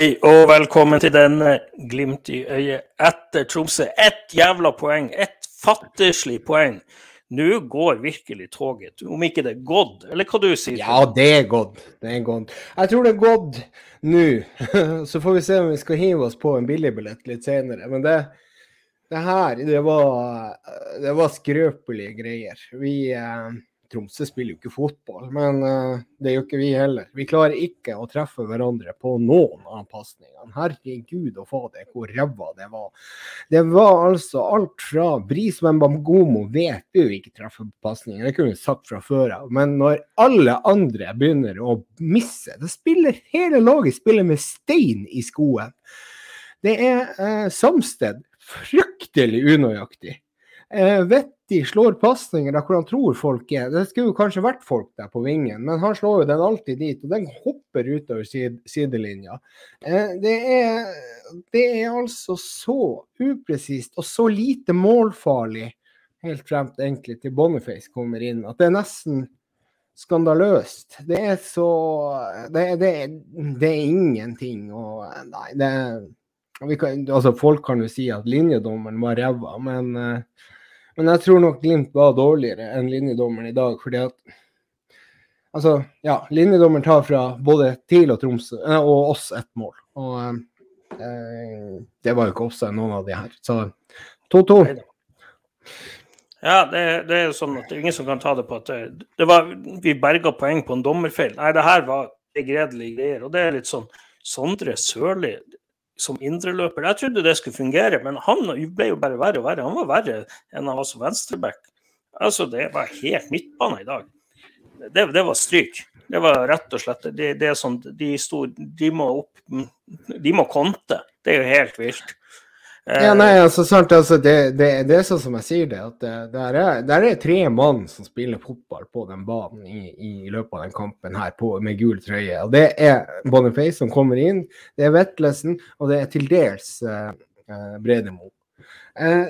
Hei og velkommen til denne Glimt i øyet etter Tromsø. Ett jævla poeng, ett fattigslig poeng. Nå går virkelig toget, om ikke det er gått, eller hva du sier? Ja, det er gått. Det er gått. Jeg tror det er gått nå. Så får vi se om vi skal hive oss på en billigbillett litt senere. Men det, det her, det var, det var skrøpelige greier. Vi eh, Tromsø spiller jo ikke fotball, men uh, det gjør ikke vi heller. Vi klarer ikke å treffe hverandre på noen av pasningene. Herregud og fader, hvor ræva det var. Det var altså alt fra Bris Wembangomo vet jo ikke treffer pasninger, det kunne vi sagt fra før av. Men når alle andre begynner å misse, da spiller hele laget spiller med stein i skoen. Det er uh, Samsted fryktelig unøyaktig. Eh, Vetti slår pasninger der hvor han tror folk er. Det skulle jo kanskje vært folk der på vingen, men han slår jo den alltid dit, og den hopper utover sid sidelinja. Eh, det, er, det er altså så upresist og så lite målfarlig helt frem egentlig til Boniface kommer inn, at det er nesten skandaløst. Det er så Det, det, det er ingenting og Nei, det kan, altså Folk kan jo si at linjedommeren var ræva, men uh, men jeg tror nok Glimt var dårligere enn linjedommeren i dag. fordi at Altså, ja, linjedommeren tar fra både TIL og Tromsø eh, og oss ett mål. Og eh, det var jo ikke også noen av de her. Så 2-2. Ja, det, det, er sånn at det er ingen som kan ta det på at det, det var, vi berga poeng på en dommerfeil. Nei, det her var begredelige greier. Og det er litt sånn Sondre Sørli som indreløper. Jeg trodde det skulle fungere, men han ble jo bare verre og verre. Han var verre enn han var som venstreback. Altså, det var helt midtbane i dag. Det, det, var stryk. Det var rett og slett det, det er sånn, de, stod, de, må opp De må konte. Det er jo helt vilt. Ja, nei, altså, sant, altså det, det, det, er sånn som jeg sier det, at det, der, er, der er tre mann som spiller fotball på den banen i, i løpet av den kampen her på, med gul trøye. og Det er Boniface som kommer inn, det er Vetlesen, og det er til dels eh, eh, Bredemo. Eh,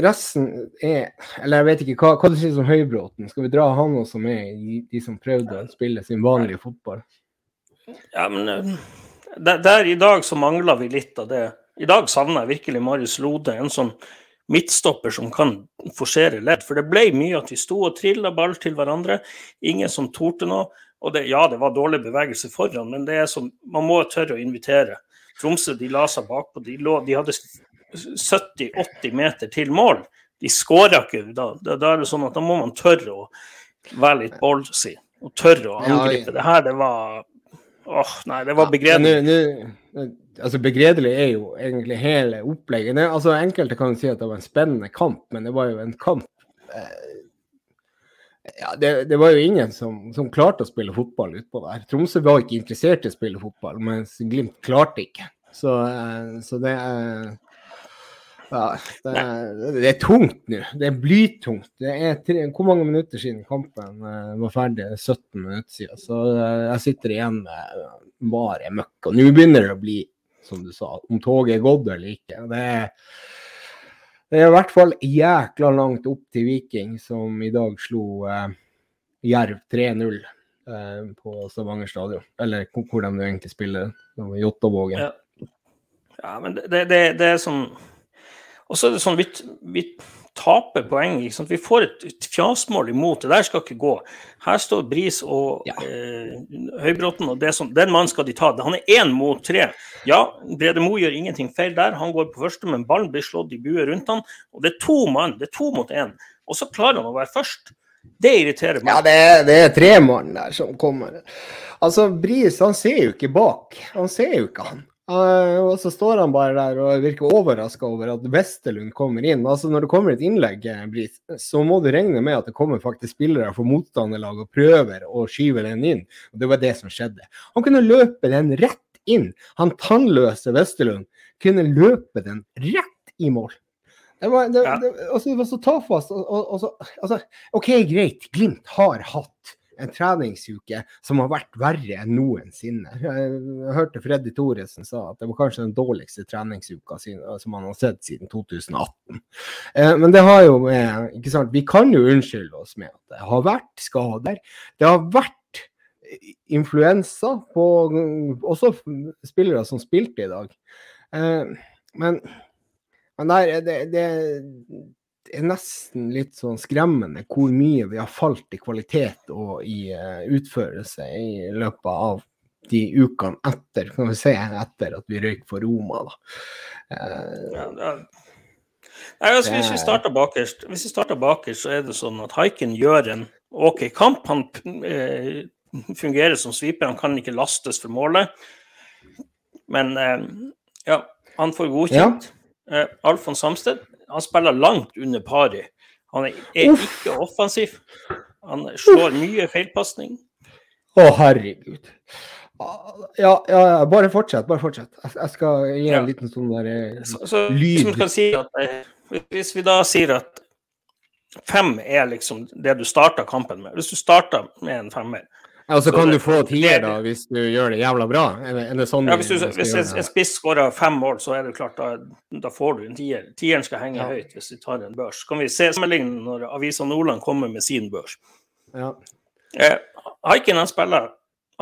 resten er Eller jeg vet ikke, hva, hva du sier om Høybråten? Skal vi dra han også med i de som prøvde å spille sin vanlige fotball? Ja, men eh, der, der i dag så mangler vi litt av det i dag savner jeg virkelig Marius Lode, en sånn midtstopper som kan forsere ledd. For det ble mye at vi sto og trilla ball til hverandre. Ingen som torde noe. Og det, ja, det var dårlig bevegelse foran, men det er som, man må tørre å invitere. Tromsø de la seg bakpå. De, lå, de hadde 70-80 meter til mål. De skåra ikke. Da, da, da, er det sånn at da må man tørre å være litt ballsy og tørre å angripe. Det her, det var Åh, nei, det var begredelig. Ja, altså Begredelig er jo egentlig hele opplegget. Det, altså Enkelte kan si at det var en spennende kamp, men det var jo en kamp eh, ja, det, det, var jo ingen som, som, klarte å spille fotball utpå der. Tromsø var ikke interessert i å spille fotball, mens Glimt klarte ikke. Så, eh, så det er ja, det, er, det er tungt nå. Det er blytungt. Det er tre, hvor mange minutter siden kampen uh, var ferdig? 17 minutter siden. Så uh, jeg sitter igjen med bare møkk. Og nå begynner det å bli, som du sa, om toget er gått eller ikke. Det er, det er i hvert fall jækla langt opp til Viking, som i dag slo eh, Jerv 3-0 på Stavanger stadion. Eller hvor de egentlig spiller, Jåttåvågen. Ja. ja, men det, det, det er sånn og så er det sånn, vi, vi taper poeng. Vi får et, fjasmål imot. Det der skal ikke gå. Her står Bris og ja. eh, Høybråten, og det som, den mannen skal de ta. Han er én mot tre. Ja, Brede Mo gjør ingenting feil der. Han går på første, men ballen blir slått i bue rundt han. Og det er to mann. Det er to mot én. Og så klarer han å være først. Det irriterer meg. Ja, det er, det er tre mann der som kommer. Altså, Bris han ser jo ikke bak. Han ser jo ikke han. Uh, og så står han bare der og virker overraska over at Westerlund kommer inn. Altså Når det kommer et innlegg, eh, Bris, så må du regne med at det kommer faktisk spillere for motstanderlag og prøver å skyve den inn. Og Det var det som skjedde. Han kunne løpe den rett inn. Han tannløse Westerlund kunne løpe den rett i mål. Det var, det, det, altså, det var så tafatt. Altså, OK, greit, Glimt har hatt en treningsuke som har vært verre enn noensinne. Jeg hørte Freddy Thoresen sa at det var kanskje den dårligste treningsuka som han har sett siden 2018. Eh, men det har jo med ikke sant, Vi kan jo unnskylde oss med at det har vært skader. Det har vært influensa på også spillere som spilte i dag. Eh, men, men der, det, det, er nesten litt sånn skremmende hvor mye vi har falt i kvalitet og i uh, utførelse i løpet av de ukene etter, kan vi se, etter at vi røyk for Roma. da. Uh, ja, ja. Nei, altså, hvis, vi starter bakerst, hvis vi starter bakerst, så er det sånn at Haiken gjør en OK kamp. Han eh, fungerer som sviper, han kan ikke lastes for målet. Men eh, ja, han får godkjent. Ja. Eh, Alfons Samsted han spiller langt under pari. Han er, er ikke offensiv. Han slår mye feilpasning. Å, herregud. Ja, ja, bare fortsett. Bare fortsett. Jeg skal gi en ja. liten sånn der eh, så, så, lyd. Si at, eh, hvis vi da sier at fem er liksom det du starta kampen med Hvis du starta med en femmer, ja, og så kan du få tier da, hvis du gjør det jævla bra? Er det, sånn ja, Hvis, du, hvis en spiss skårer fem mål, så er det klart da, da får du en tier. Tieren skal henge ja. høyt hvis du tar en børs. Kan vi se sammenligne når Avisa Nordland kommer med sin børs. Ja. Eh, Haiken han spiller,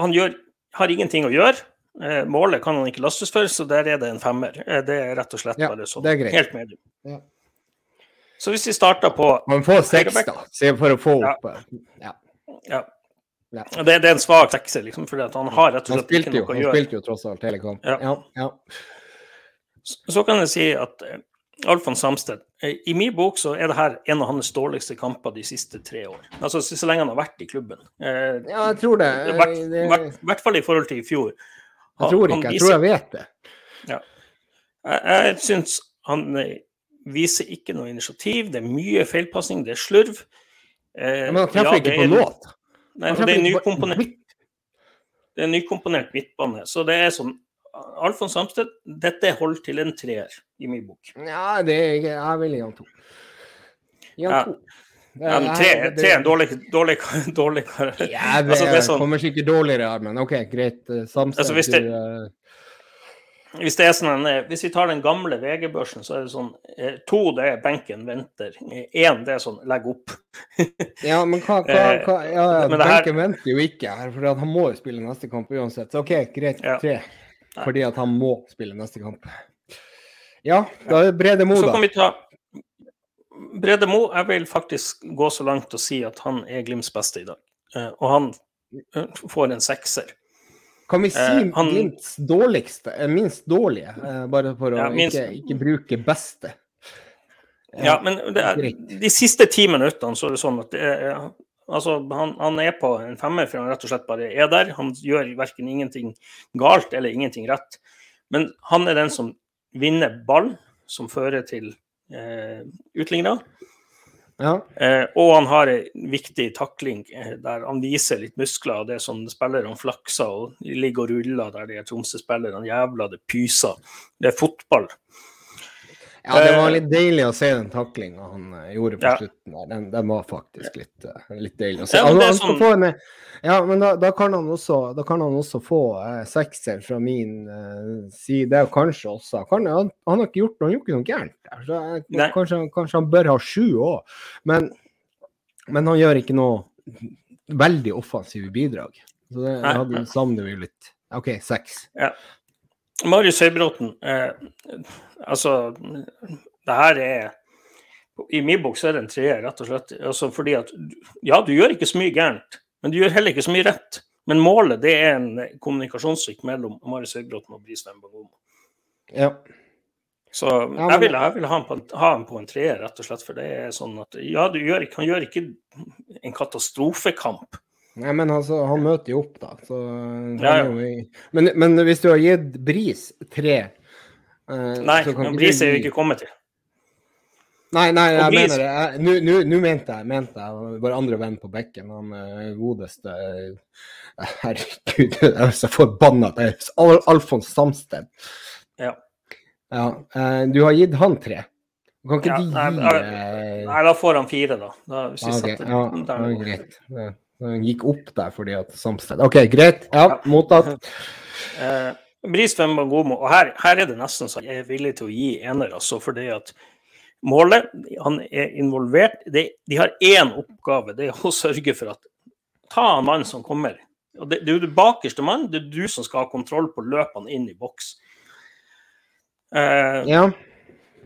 han gjør, har ingenting å gjøre. Eh, målet kan han ikke lastes for, så der er det en femmer. Eh, det er rett og slett ja, bare sånn. Helt medium. Ja. Så hvis vi starter på Man får seks, da, for å få opp Ja. ja. Ja. Det, det, er en svak sekser, liksom, fordi han har rett og slett ikke noe jo, å gjøre. Han spilte jo tross alt hele kampen. Ja. Ja, så, så, kan jeg si at eh, Alfons Samsted eh, I min bok så er det her en av hans dårligste kamper de siste tre år. Altså så, så lenge han har vært i klubben. Eh, ja, jeg tror det. I hvert, hvert, hvert, fall i forhold til i fjor. Han, jeg tror ikke, jeg tror jeg vet det. Ja. Jeg, jeg syns han viser ikke noe initiativ. Det er mye feilpasning, det er slurv. men han treffer ja, ikke på låt. Nei, det er nykomponert. Det er nykomponert midtbane. Så det er sånn Alfons Samsted, dette holder til en treer i min bok. Ja, det er Jeg vil gi han to. Gi han to. Ja, men tre, tre er dårlig, dårlig, dårlig Ja, det, altså, det sånn, kommer sikkert dårligere, men OK, greit. Samsted altså, hvis det, uh, hvis, sånn, eh, hvis vi tar den gamle VG-børsen, så er det sånn eh, To det er benken venter. Én det er sånn legg opp. ja, men hva, hva, eh, hva ja, ja, Benken her... venter jo ikke her, for han må jo spille neste kamp uansett. Så OK, greit. Tre. Fordi at han må spille neste kamp. Ja, da er det Brede Mo, da. Så kan vi ta Brede Mo, jeg vil faktisk gå så langt og si at han er Glimts beste i dag. Og han får en sekser. Kan vi si eh, han, minst dårligste, eh, minst dårlige, eh, bare for å ja, minst, ikke, ikke, bruke beste? Ja, men er, de siste ti minuttene så er det sånn at det er, altså, han, han, er på en femmer, for han rett og slett bare er der. Han gjør verken ingenting galt eller ingenting rett. Men han er den som vinner ball, som fører til eh, utlignere. Ja. Eh, og han har en viktig takling eh, der han viser litt muskler. og Det er sånn spillerne flakser og ligger og ruller der de er Tromsø-spillerne jævla det pyser. Det er fotball. Ja, det var eh, litt deilig å se den taklinga han eh, gjorde på ja. slutten. der. Den, den, var faktisk litt, uh, litt deilig å se. Ja, men, sånn... en, ja, men da, da, kan han også, da kan han også få eh, sekser fra min eh, side, og kanskje også kan, han, han, har ikke gjort han gjorde ikke noe gærent der. Så, kanskje, kanskje, han bør ha sju òg. Men, men, han gjør ikke noe veldig offensive bidrag. Så det, det savner vi litt. OK, seks. Ja. Marius Høybråten, eh, altså Det her er I min bok så er det en treer, rett og slett. Altså fordi at Ja, du gjør ikke så mye gærent, men du gjør heller ikke så mye rett. Men målet det er en kommunikasjonssvikt mellom Marius Høybråten og Bris Wembangomo. Ja. Så jeg vil, jeg vil ha, ham ha på en treer, rett og slett. For det er sånn at ja, du gjør, han gjør ikke en katastrofekamp. Nei, men altså, han møter jo opp, da. Så, ja, ja. Men, men, hvis du har gitt Bris tre eh, Nei, men Bris er jo ikke kommet til. Nei, nei, jeg Bris... mener det. Nå mente jeg mente jeg vår andre venn på bekken, han uh, godeste uh, Herregud, jeg er så forbanna. Al Alfons Samsted. Ja. ja du har gitt han tre. Kan ikke ja, de gi nei, nei, da får han fire, da. da hvis vi okay, setter, ja, greit. Ja. Den gikk opp der fordi at Samsted OK, greit. Ja, mottatt. Eh, Bris Bangomo. og her, her, er det nesten så jeg er villig til å gi ener, altså fordi at målet Han er involvert. De, de har én oppgave, det er å sørge for at Ta en mann som kommer Og det, det er jo du bakerste mann, det er du som skal ha kontroll på løpene inn i boks. Uh, Ja.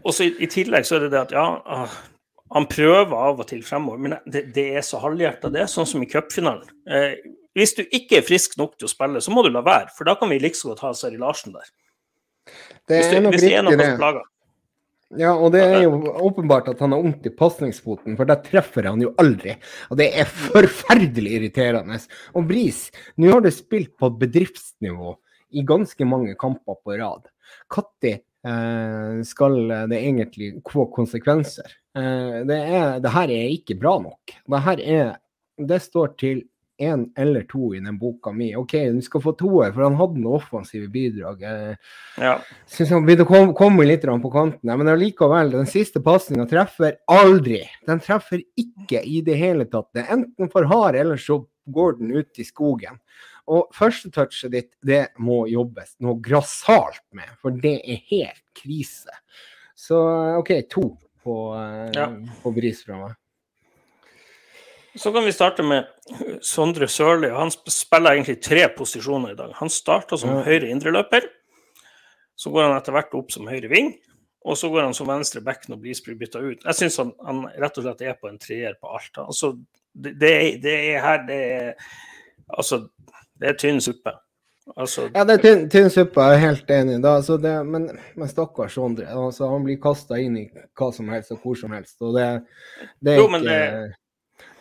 og så i, i tillegg så er det det at ja, ah, han prøver av og til fremover, men det, det er så halvhjerta. Det sånn som i cupfinalen. Eh, hvis du ikke er frisk nok til å spille, så må du la være, for da kan vi like så godt ha Seri Larsen der. Det er nok hvis det er noe det. plager. Ja, og det er jo åpenbart at han har vondt i pasningsfoten, for der treffer han jo aldri. Og det er forferdelig irriterende. Og Bris, nå har du spilt på bedriftsnivå i ganske mange kamper på rad. Eh, skal det egentlig få konsekvenser? Eh, det, er, det her er ikke bra nok. Det her er Det står til én eller to i den boka mi. OK, du skal få toer, for han hadde noe offensive bidrag. Eh, Ja. Syns han begynte å komme litt på kanten, men allikevel, den siste pasninga treffer aldri. Den treffer ikke i det hele tatt. Det er enten for hard, eller så går den ut i skogen. Og første touchet ditt, det må jobbes noe grassat med, for det er helt krise. Så OK, to på, eh, Ja. på bris fra meg. Så kan vi starte med Sondre Sørli. Han spiller egentlig tre posisjoner i dag. Han starta som Ja. høyre indreløper. Så går han etter hvert opp som høyre ving. Og så går han som venstre back når Bris blir bytta ut. Jeg syns han, han rett og slett er på en treer på alt. Altså, det, det, er, det er her det er Altså, det er tynn suppe. Altså, Ja, det er tynn, tynn suppe, jeg er helt enig. Da, altså det, men, men stakkars Sondre. Altså, han blir kasta inn i hva som helst og hvor som helst. Og det, det er Jo, ikke det,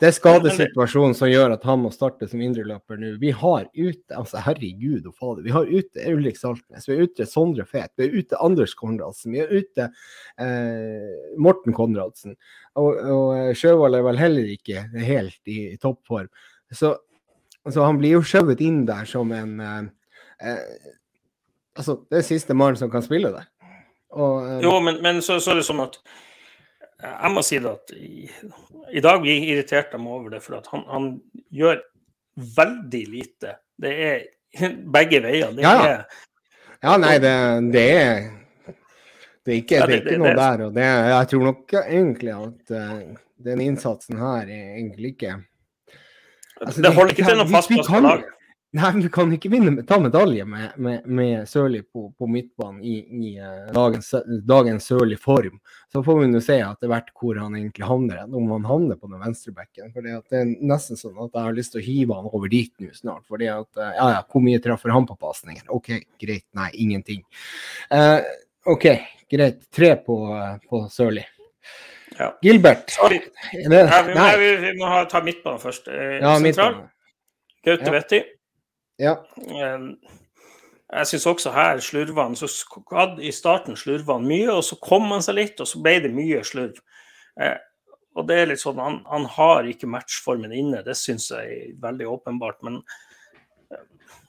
det- er skadesituasjonen som gjør at han må starte som indreløper nå. Vi har ute altså Herregud og fader. Vi har ute Ulrik Saltnes, vi har ute Sondre Fet, vi har ute Anders Konradsen, vi har ute eh, Morten Konradsen. Og, og Sjøvold er vel heller ikke helt i, i toppform. Så, så han blir jo skjøvet inn der som en eh, eh, Altså, det er siste mann som kan spille der. Og, eh, Jo, men, men så, så er det sånn at eh, Jeg må si det at i, i dag blir jeg irritert dem over det, for at han, han gjør veldig lite. Det er begge veier. Det Ja, ja. er Ja, nei, det, det er Det er ikke, Ja, det er ikke noe der. Og det, jeg tror nok egentlig at uh, den innsatsen her er egentlig ikke Altså, Det holder ikke til noe fast på lag. Nei, men vi kan ikke vinne, ta medalje med, med, med Sørli på, på midtbanen i, i eh, dagens, dagens Sørli form. Så får vi nå se etter hvert hvor han egentlig havner, om han havner på den venstrebekken. For det er nesten sånn at jeg har lyst til å hive han over dit nå snart. fordi at, eh, ja, ja, Hvor mye treffer han på pasninger? OK, greit. Nei, ingenting. Uh, OK, greit. Tre på, på Sørli. Ja. Gilbert. Sorry. Vi, må, nei. vi, vi må ha, ta midtbanen først. Eh, Ja, sentral. Gaute Ja. Vetti. Ja. Eh, Jeg syns også her slurva han. Så hadde- I starten slurva han mye, og så kom han seg litt, og så ble det mye slurv. Eh, og det er litt sånn, Han, han har ikke matchformen inne, det syns jeg er veldig åpenbart. Men eh,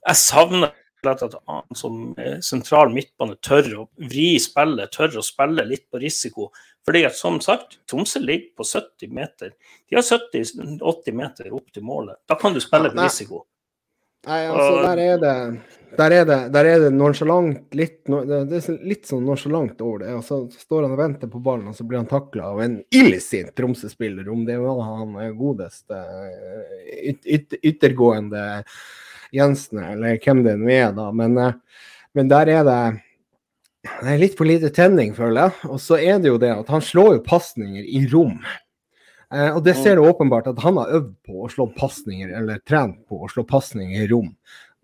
jeg savner at han som sentral midtbane tør å vri spillet, tør å spille litt på risiko. Fordi at som sagt, Tromsø ligger på 70 meter. De har 70-80 meter opp til målet. Da kan du spille på risiko. Nei, altså, der er det der er det, der er det nonchalant litt, det, er litt sånn nonchalant over det. Og så står han og venter på ballen, og så blir han takla av en illsint Tromsø-spiller. Om det var han eh, godeste eh, yt, yt, yttergående Jensen, eller hvem det nå er, da. Men, eh, men der er det det er litt for lite tenning, føler jeg. Og så er det jo det at han slår jo pasninger i rom. Eh, og det ser du åpenbart at han har øvd på å slå pasninger, eller trent på å slå pasninger i rom.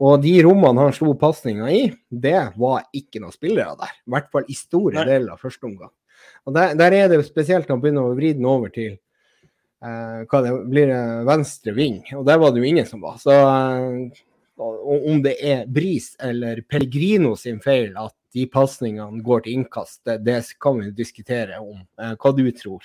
Og de rommene han slo pasninga i, det var ikke noen spillere der. I hvert fall i store deler av første omgang. Og der, der er det jo spesielt han begynner å vri den over til eh, hva det blir venstre ving, og der var det jo ingen som var. Så eh, om det er Bris eller Pellegrino sin feil at de pasningene går til innkast, det, det kan vi diskutere om. Eh, hva du tror.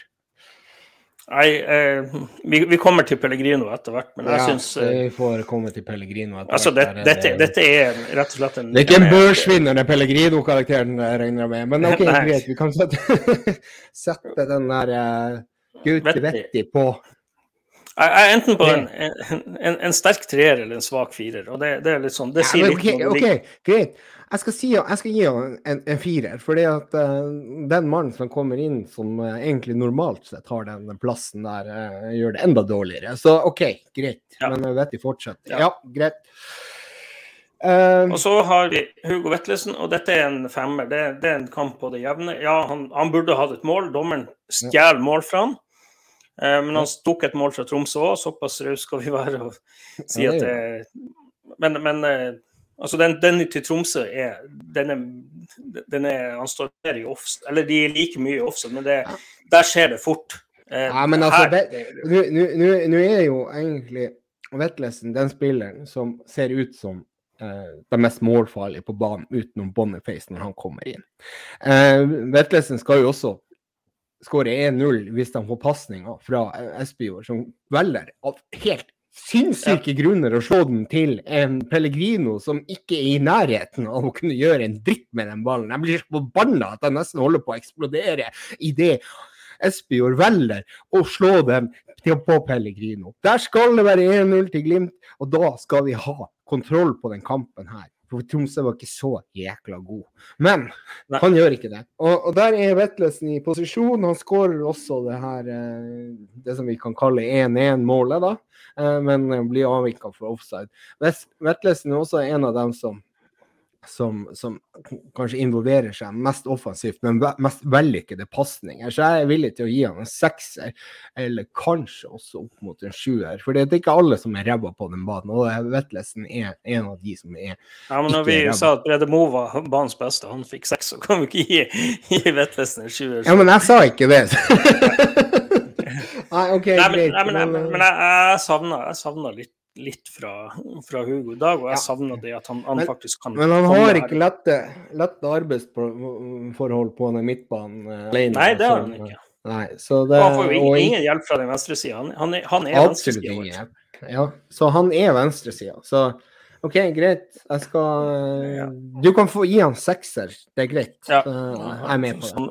Nei, eh, vi, vi kommer til Pellegrino etter hvert, men jeg Ja, syns eh, vi får komme til Pellegrino etter Altså, hvert. det, dette, dette er rett og slett en Det er ikke en børsvinner, er Pellegrino-karakteren jeg regner med. Men OK, greit. Vi kan sette, sette den der uh, Gaute Vetti. Vetti på. Jeg er enten på en, en, en sterk treer eller en svak firer. og det, det er litt sånn, det sier Ja, litt men om ok, det ok, greit. Jeg skal, si, jeg skal gi han en, en firer, fordi at eh, den mannen som kommer inn som uh, egentlig normalt sett har den plassen der, uh, gjør det enda dårligere. Så OK, greit. Ja. Men jeg vet de fortsetter. Ja. Ja, greit. Og så har vi Hugo Vetlesen, og dette er en femmer. Det, det er en kamp på det jevne. Ja, han, han burde hatt et mål. Dommeren stjal mål fra han. Eh, men han tok et mål fra Tromsø òg, såpass raus skal vi være og si at det Men, men eh, altså den, den til Tromsø er Den er, den er Han står mer i offs... Eller de er like mye i offside, men det, der skjer det fort. Eh, ja, men altså, nå er jo egentlig Vetlesen den spilleren som ser ut som eh, den mest målfarlige på banen utenom Boniface når han kommer inn. Eh, Vetlesen skal jo også skåre 1-0 hvis de får pasninger fra eh, Espejord, som velger av helt sinnssyke grunner å slå den til en Pellegrino som ikke er i nærheten av å kunne gjøre en dritt med den ballen. Jeg blir så forbanna at jeg nesten holder på å eksplodere i det Espejord velger å slå den på Pellegrino. Der skal det være 1-0 til Glimt, og da skal vi ha kontroll på den kampen her. For Tromsø var ikke så jækla god. Men Nei. han gjør ikke det. Og, og der er Vetlesen i posisjon. Han skårer også det her eh, det som vi kan kalle 1-1-målet, da. Eh, Men blir avvika for offside. Vetlesen er også en av dem som som, som kanskje involverer seg mest offensivt, men mest vellykkede pasninger. Så jeg er villig til å gi han en sekser, eller kanskje også opp mot en sjuer. For det er ikke alle som er ræva på den banen, og Vetlesen er en av de som er Ja, men når vi rebba. sa at Brede Moe var banens beste, han fikk seks, så kan vi ikke gi, gi Vetlesen en sjuer. Ja, men jeg sa ikke det. Nei, OK, Nei, men, greit. nei, men, jeg jeg savner litt, litt fra, fra Hugo i dag, og jeg Ja. savner det at han, han Men- faktisk kan Men han har ikke lette, lette arbeidsforhold på den midtbanen eh, alene. Nei, det har han ikke. Nei, så det, han får jo ingen, og, ingen hjelp fra den venstre sida. Han, han, han er venstresida. Ja, så han er venstresida. Så OK, greit. Jeg skal eh, Ja. Du kan få gi han sekser. Det er greit. Ja. Eh, Jeg er med på det. Sånn,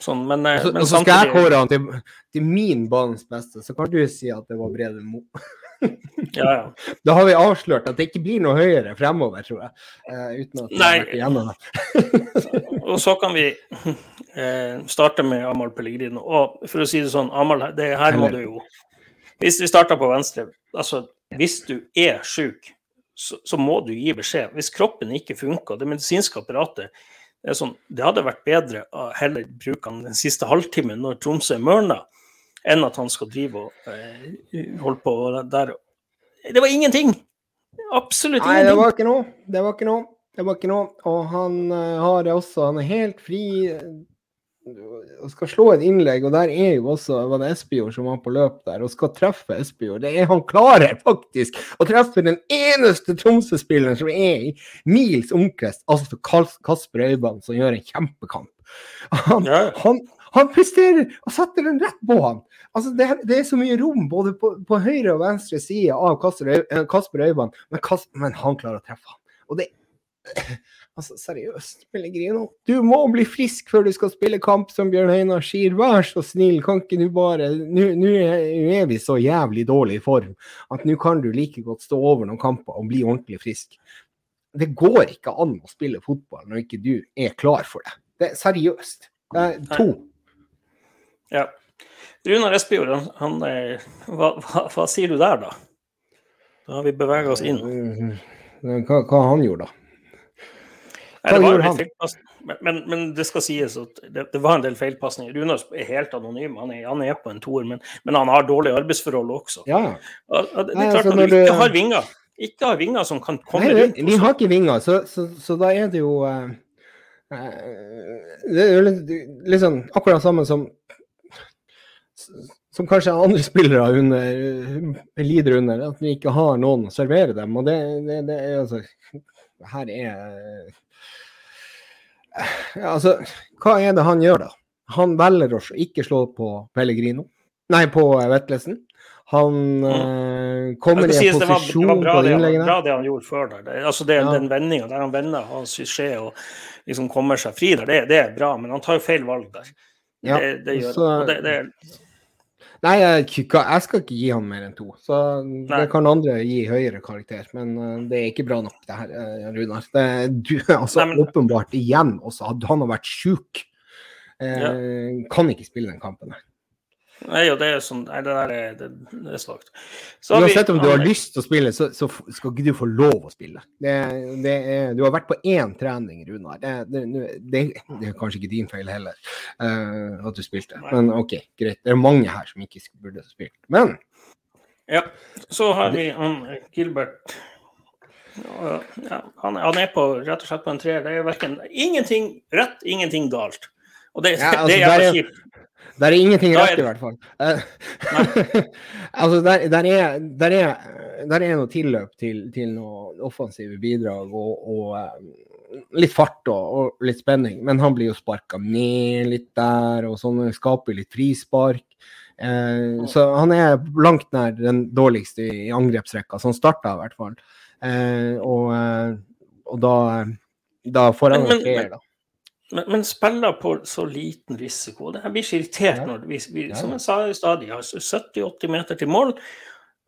sånn, men, så- men så skal jeg kåre han til, til min banens beste, så kan du si at det var Brede Mo. ja, ja. Da har vi avslørt at det ikke blir noe høyere fremover, tror jeg. Uh, uten at Nei. igjennom det. Og så kan vi uh, starte med Amahl Pellegrino. Og for å si det sånn, Amahl, det her må du jo Hvis vi starter på venstre altså Hvis du er syk, så, så må du gi beskjed. Hvis kroppen ikke funker, det medisinske apparatet det, sånn, det hadde vært bedre å heller bruke den siste halvtimen når Tromsø mørner enn at han skal drive og eh, holde på der. Det var ingenting! Absolutt ingenting. Nei, det var ikke noe. Det var ikke noe. Det var ikke noe. Og han eh, har også Han er helt fri og skal slå et innlegg, og der er jo også var det Espejord som var på løp der, og skal treffe Espejord. Det er han klarer faktisk å treffe den eneste Tromsø-spilleren som er i mils omkrets, altså Kas- Kasper Øyvand, som gjør en kjempekamp. Han, Ja. han, han presterer og setter den rett på han. Altså, det, det er så mye rom både på, på høyre og venstre side av Kasper, eh, Øyvand, men, men han klarer å treffe han. Og det Altså, seriøst, Pellegrino. Du må bli frisk før du skal spille kamp, som Bjørn Einar sier. Vær så snill, kan ikke du bare Nå er vi så jævlig dårlig i form at nå kan du like godt stå over noen kamper og bli ordentlig frisk. Det går ikke an å spille fotball når ikke du er klar for det. Det er seriøst. Det er to. Ja. Runar Espejord, han, han hva, hva, hva sier du der, da? Da har vi bevega oss inn. Mm, Hva, hva han gjorde da? Nei, det gjorde han? Men, men, men det skal sies at det, det var en del feilpasninger. Runar er helt anonym, han er, han er på en toer, men, men han har dårlige arbeidsforhold også. Ja. Og Det er klart Nei, Når du ikke har vinger, ikke har vinger som kan komme Nei, rundt vi, vi har ikke vinger, så, så, så da er det jo uh, uh, Det er jo litt, litt sånn akkurat samme som som kanskje andre spillere under, lider under, at vi ikke har noen å servere dem. Og det, det, det er altså Her er Altså, hva er det han gjør, da? Han velger å ikke slå på Pellegrino. Nei, på eh, Vetlesen. Han eh, kommer i en posisjon det var, det var bra, på det, han- bra det han gjorde før der. Det, altså det, Ja. Den vendinga der han vender, hans suksess og liksom kommer seg fri der, det, det er bra. Men han tar jo feil valg der. Ja, det, det gjør så- det, det, Nei, jeg, skal ikke gi han mer enn to. Så det kan andre gi høyere karakter. Men uh, det er ikke bra nok, det her, uh, Runar. Det, du, altså, Nei, men... Åpenbart igjen også. Hadde han vært sjuk, eh, ja. kan ikke spille den kampen her. Nei, og det er sånn Nei, det der er, det, det er svakt. Uansett om du har lyst til å spille, så, så, skal ikke du få lov å spille. Det, det er, du har vært på én trening, Runar. Det, det, er kanskje ikke din feil heller uh, at du spilte. Nei. Men OK, greit. Det er mange her som ikke burde spilt. Men Ja. Så har vi han Gilbert. Ja, han, han, er på, rett og slett på en treer. Det er verken ingenting rett, ingenting galt. Og det, ja, altså, det er kjipt. Der er ingenting rett, i hvert fall. Altså, der, der, er, der, er, der, er, noe tilløp til, til noen offensive bidrag og, og eh, litt fart og, og, litt spenning. Men han blir jo sparka ned litt der, og sånn skaper litt frispark. Eh, så han er langt nær den dårligste i angrepsrekka, som starta i hvert fall. Eh, og, eh, og da, da får han en treer, da. Men, men, spiller på så liten risiko. Det blir så irritert ja. når vi, vi som jeg sa i stad, de har 70-80 meter til mål.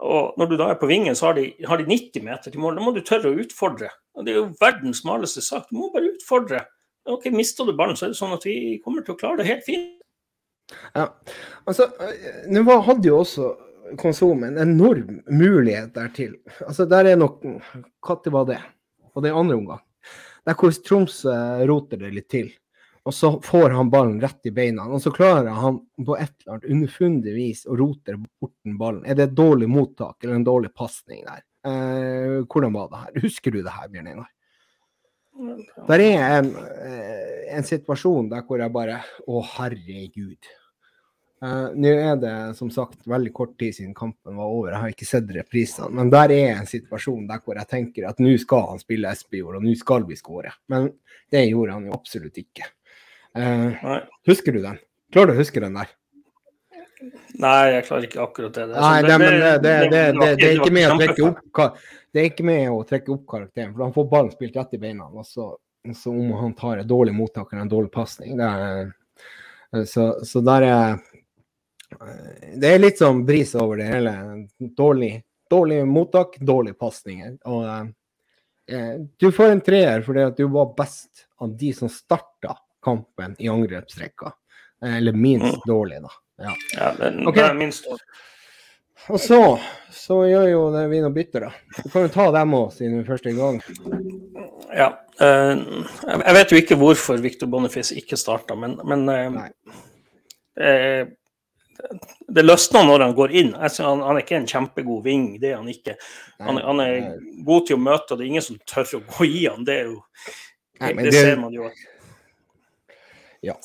Og når du da er på vingen, så har de, har de 90 meter til mål. Da må du tørre å utfordre. Og Det er jo verdens smaleste sak. Du må bare utfordre. Ok, Mister du ballen, så er det sånn at vi kommer til å klare det helt fint. Ja, altså, Nå hadde jo også Konsum en enorm mulighet der til. Altså, der er nok Når var det? Og det er andre omgang. Der hvor Tromsø roter det litt til. Og så får han ballen rett i beina. Og så klarer han på et eller annet underfundig vis å rote bort den ballen. Er det et dårlig mottak eller en dårlig pasning der? Eh, hvordan var det her? Husker du det her, Bjørn Einar? Der er en, eh, en, situasjon der hvor jeg bare Å, herregud. Uh, Nå er det som sagt veldig kort tid siden kampen var over, jeg har ikke sett reprisene. Men der er en situasjon der hvor jeg tenker at nå skal han spille Espejord, og nå skal vi skåre. Men det gjorde han jo absolutt ikke. Uh, husker du den? Klarer du å huske den der? Nei, jeg klarer ikke akkurat det. Nei, det, men det, det, det, det, er ikke med å trekke opp det er ikke med å trekke opp karakteren, for han får ballen spilt rett i beina. Og så, så om han tar et dårlig mottak eller en dårlig pasning så, så der er det er litt sånn bris over det hele. Dårlig, dårlig mottak, dårlige pasninger. Og eh, du får en treer fordi at du var best av de som starta kampen i angrepsrekka. Eller minst mm. dårlig, da. Ja, ja den, okay. er minst dårlig. Og så, så gjør jo det vi noe bytter, da. Du kan jo ta dem òg, siden vi først er i gang. Ja. Jeg vet jo ikke hvorfor Victor Boniface ikke starta, men, men uh, det løsner når han går inn. Han, han, er ikke en kjempegod ving, det er han ikke. Han, han, er god til å møte, og det er ingen som tør å gå i han. Det er jo Nei, det, det, ser man jo. Ja.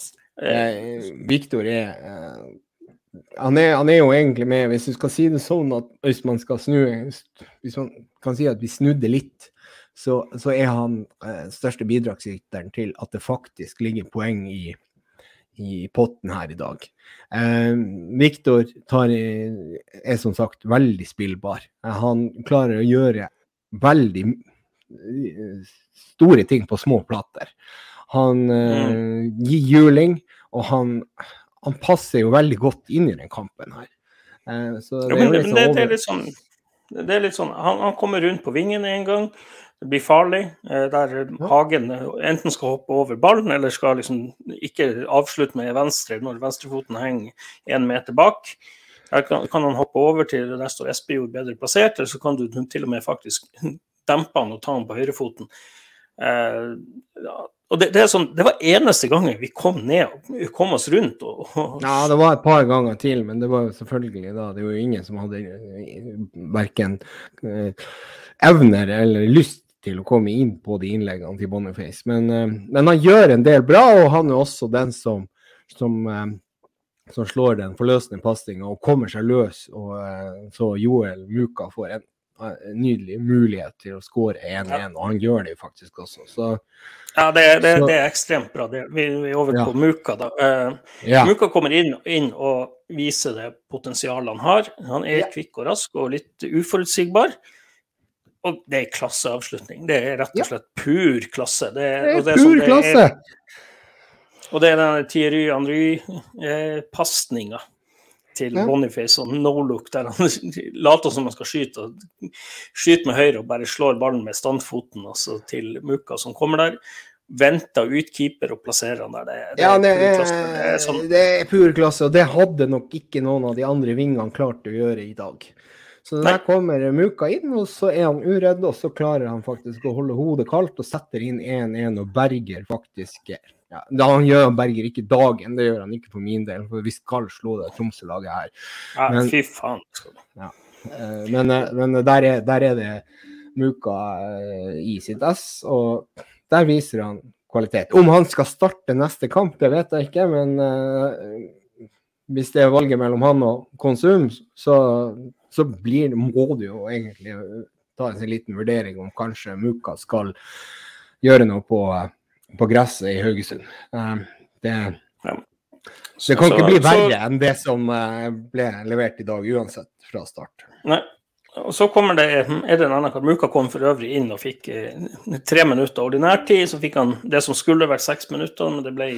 Eh, Viktor er, eh, han er han er jo egentlig med, hvis du skal si det sånn at hvis man skal snu Hvis man kan si at vi snudde litt, så, så er han eh, største bidragsyteren til at det faktisk ligger poeng i i potten her i dag. Eh, Viktor er som sagt veldig spillbar. Eh, han klarer å gjøre veldig eh, store ting på små plater. Han eh, gir juling, og han, han, passer jo veldig godt inn i den kampen her. Eh, så det, ja, men, er det, det, er litt sånn, det er litt sånn han, han kommer rundt på vingen en gang. Det blir farlig. Eh, der Hagen enten skal hoppe over ballen, eller skal liksom ikke avslutte med venstre når venstrefoten henger én meter bak. Der kan, kan, han hoppe over til der står Espejord bedre plassert, eller så kan du til og med faktisk dempe han og ta han på høyrefoten. Eh, og det, det, sånn, det, var eneste gangen vi kom ned og kom oss rundt. Og, og... Ja, det var et par ganger til, men det var jo selvfølgelig da Det var jo ingen som hadde eh, verken eh, evner eller lyst til å komme inn på de innleggene til Boniface. Men, uh, men, han gjør en del bra, og han er også den som, som, som slår den forløsende pasninga og kommer seg løs. Og så Joel Muka får en nydelig mulighet til å skåre 1-1, ja. og han gjør det faktisk også. Så, ja, det, det, så, det, er ekstremt bra. Det, vi, er over ja. på Muka, da. Ja. Muka kommer inn, inn, og viser det potensialet han har. Han er kvikk og rask og litt uforutsigbar. Og det er klasseavslutning. Det er rett og slett pur klasse. Det, det er, det er pur det klasse! Er, og det er den Thierry Henry-pasninga. Til Ja. Boniface og no look, der han later som han skal skyte, og skyter med høyre og bare slår ballen med standfoten altså, til Muka som kommer der. Venter ut keeper og plasserer han der. Det, det, Ja, det pur klasse. er, det er sånn det er pur klasse, og det hadde nok ikke noen av de andre vingene klart å gjøre i dag. Så Nei. der kommer Muka inn, og så er han uredd, og så klarer han faktisk å holde hodet kaldt og setter inn 1-1 og berger faktisk ja, da Han gjør han berger ikke dagen, det gjør han ikke for min del, for vi skal slå det Tromsø-laget her. ja, men- Fy faen. Ja. Eh, Men, eh, men der, er, der er det Muka eh, i sitt ess, og der viser han kvalitet. Om han skal starte neste kamp, det vet jeg ikke, men hvis det er valget mellom han og Konsum, så, så blir, må du jo egentlig ta en liten vurdering om kanskje Muka skal gjøre noe på, på gresset i Haugesund. Eh, Det, det kan ikke bli verre enn det som eh, ble levert i dag, uansett, fra start. Nei. Og så kommer det, en annen kamp. Muka kom for øvrig inn og fikk eh, tre minutter ordinærtid. Så fikk han det som skulle vært seks minutter, men det ble,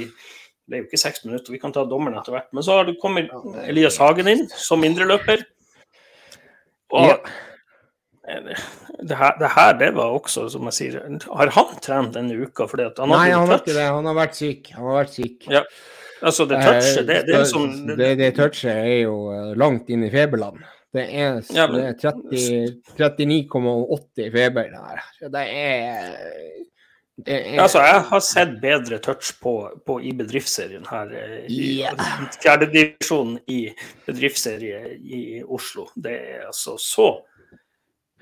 ble jo ikke seks minutter. Vi kan ta dommeren etter hvert. Men så har det kommet Elias Hagen inn som indreløper. Og Ja. Eh, det, her, det her, det var også, som jeg sier Har han trent denne uka? Fordi han Nei, han har ikke det. Han har vært syk. Han har vært syk. Ja. Altså, det touchet, det, det som Eh, det, det touchet er jo eh, langt inn i feberland. Det er, Ja, er 39,80 feber der. Det er, det er Altså, jeg har sett bedre touch på, på i bedriftsserien her. Fjerdedivisjonen I Ja. i bedriftsserie i Oslo. Det er altså så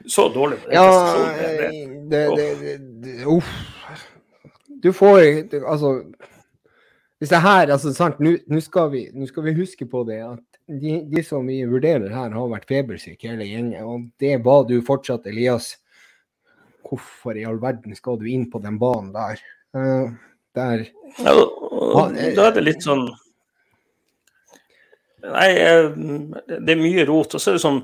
så dårlig. på den Ja, prestasjonen. Det- det- det, det, det, det Uff. Du får Altså Hvis det her altså sant, Nå skal, skal vi huske på det at de, de som vi vurderer her, har vært febersyke hele gjengen. Og det var du fortsatt, Elias. Hvorfor i all verden skal du inn på den banen der? Uh, der Ja, eh, da er det litt sånn Nei, eh, det er mye rot. Og så er det sånn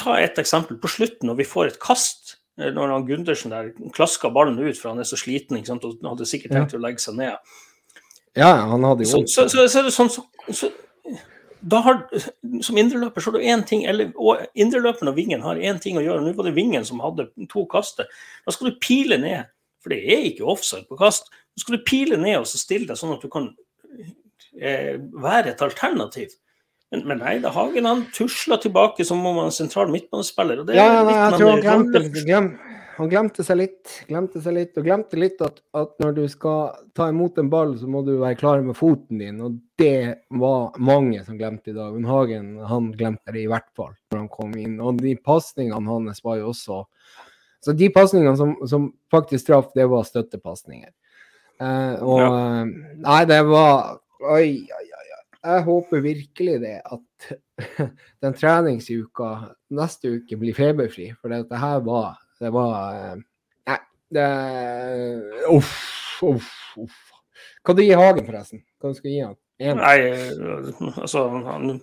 Ta et eksempel. På slutten, når vi får et kast, eh, når han Gundersen der klasker ballen ut, for han er så sliten ikke sant? og hadde sikkert tenkt å legge seg ned. Ja, han hadde jo Så, så, så, sånn så, så, da har, Som indreløper så har du én ting eller, og Indreløperen og vingen har én ting å gjøre. Nå var det vingen som hadde to kaster. Da skal du pile ned, for det er ikke offside på kast. Da skal du pile ned og så stille deg sånn at du kan eh, være et alternativ. Men, men nei, da Hagen han tusla tilbake som om han er sentral midtbanespiller. er Ja, nei, jeg tror han glemte, glem, han glemte seg litt. Glemte seg litt, og glemte litt at, at når du skal ta imot en ball, så må du være klar med foten din. Og det var mange som glemte i dag. Men Hagen han glemte det i hvert fall når han kom inn. Og de pasningene hans var jo også Så de pasningene som, som faktisk traff, det var støttepasninger. Uh, og ja. Nei, det var oi. oi. Jeg håper virkelig det at den treningsuka neste uke blir feberfri. For det, her var Det var eh, Nei, det Uff, uff, uff. Hva du gir Hagen, forresten? Hva du skal gi han? En? Nei, eh, altså han,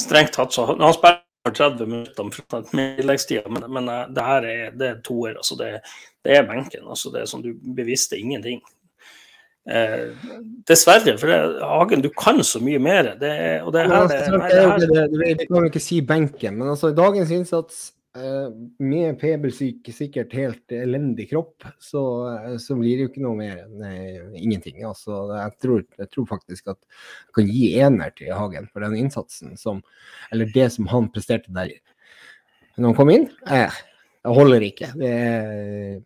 Strengt tatt så Han spiller 30 minutter fra tilleggstida, men, men eh, det her er, det er toer. Altså det, det er benken. altså Det er som du bevisste ingenting. Eh, dessverre, for det, Hagen, du kan så mye mer. Det, og det her, altså, det, sant, nei, det her... det det, det, kan jo ikke si benken, men altså dagens innsats eh, med pebelsyk, sikkert helt elendig kropp, så, eh, så blir det jo ikke noe mer enn eh, ingenting. Altså, jeg, tror, jeg tror faktisk at jeg kan gi ener til Hagen for den innsatsen som Eller det som han presterte der når han kom inn. Eh, det holder ikke. Det er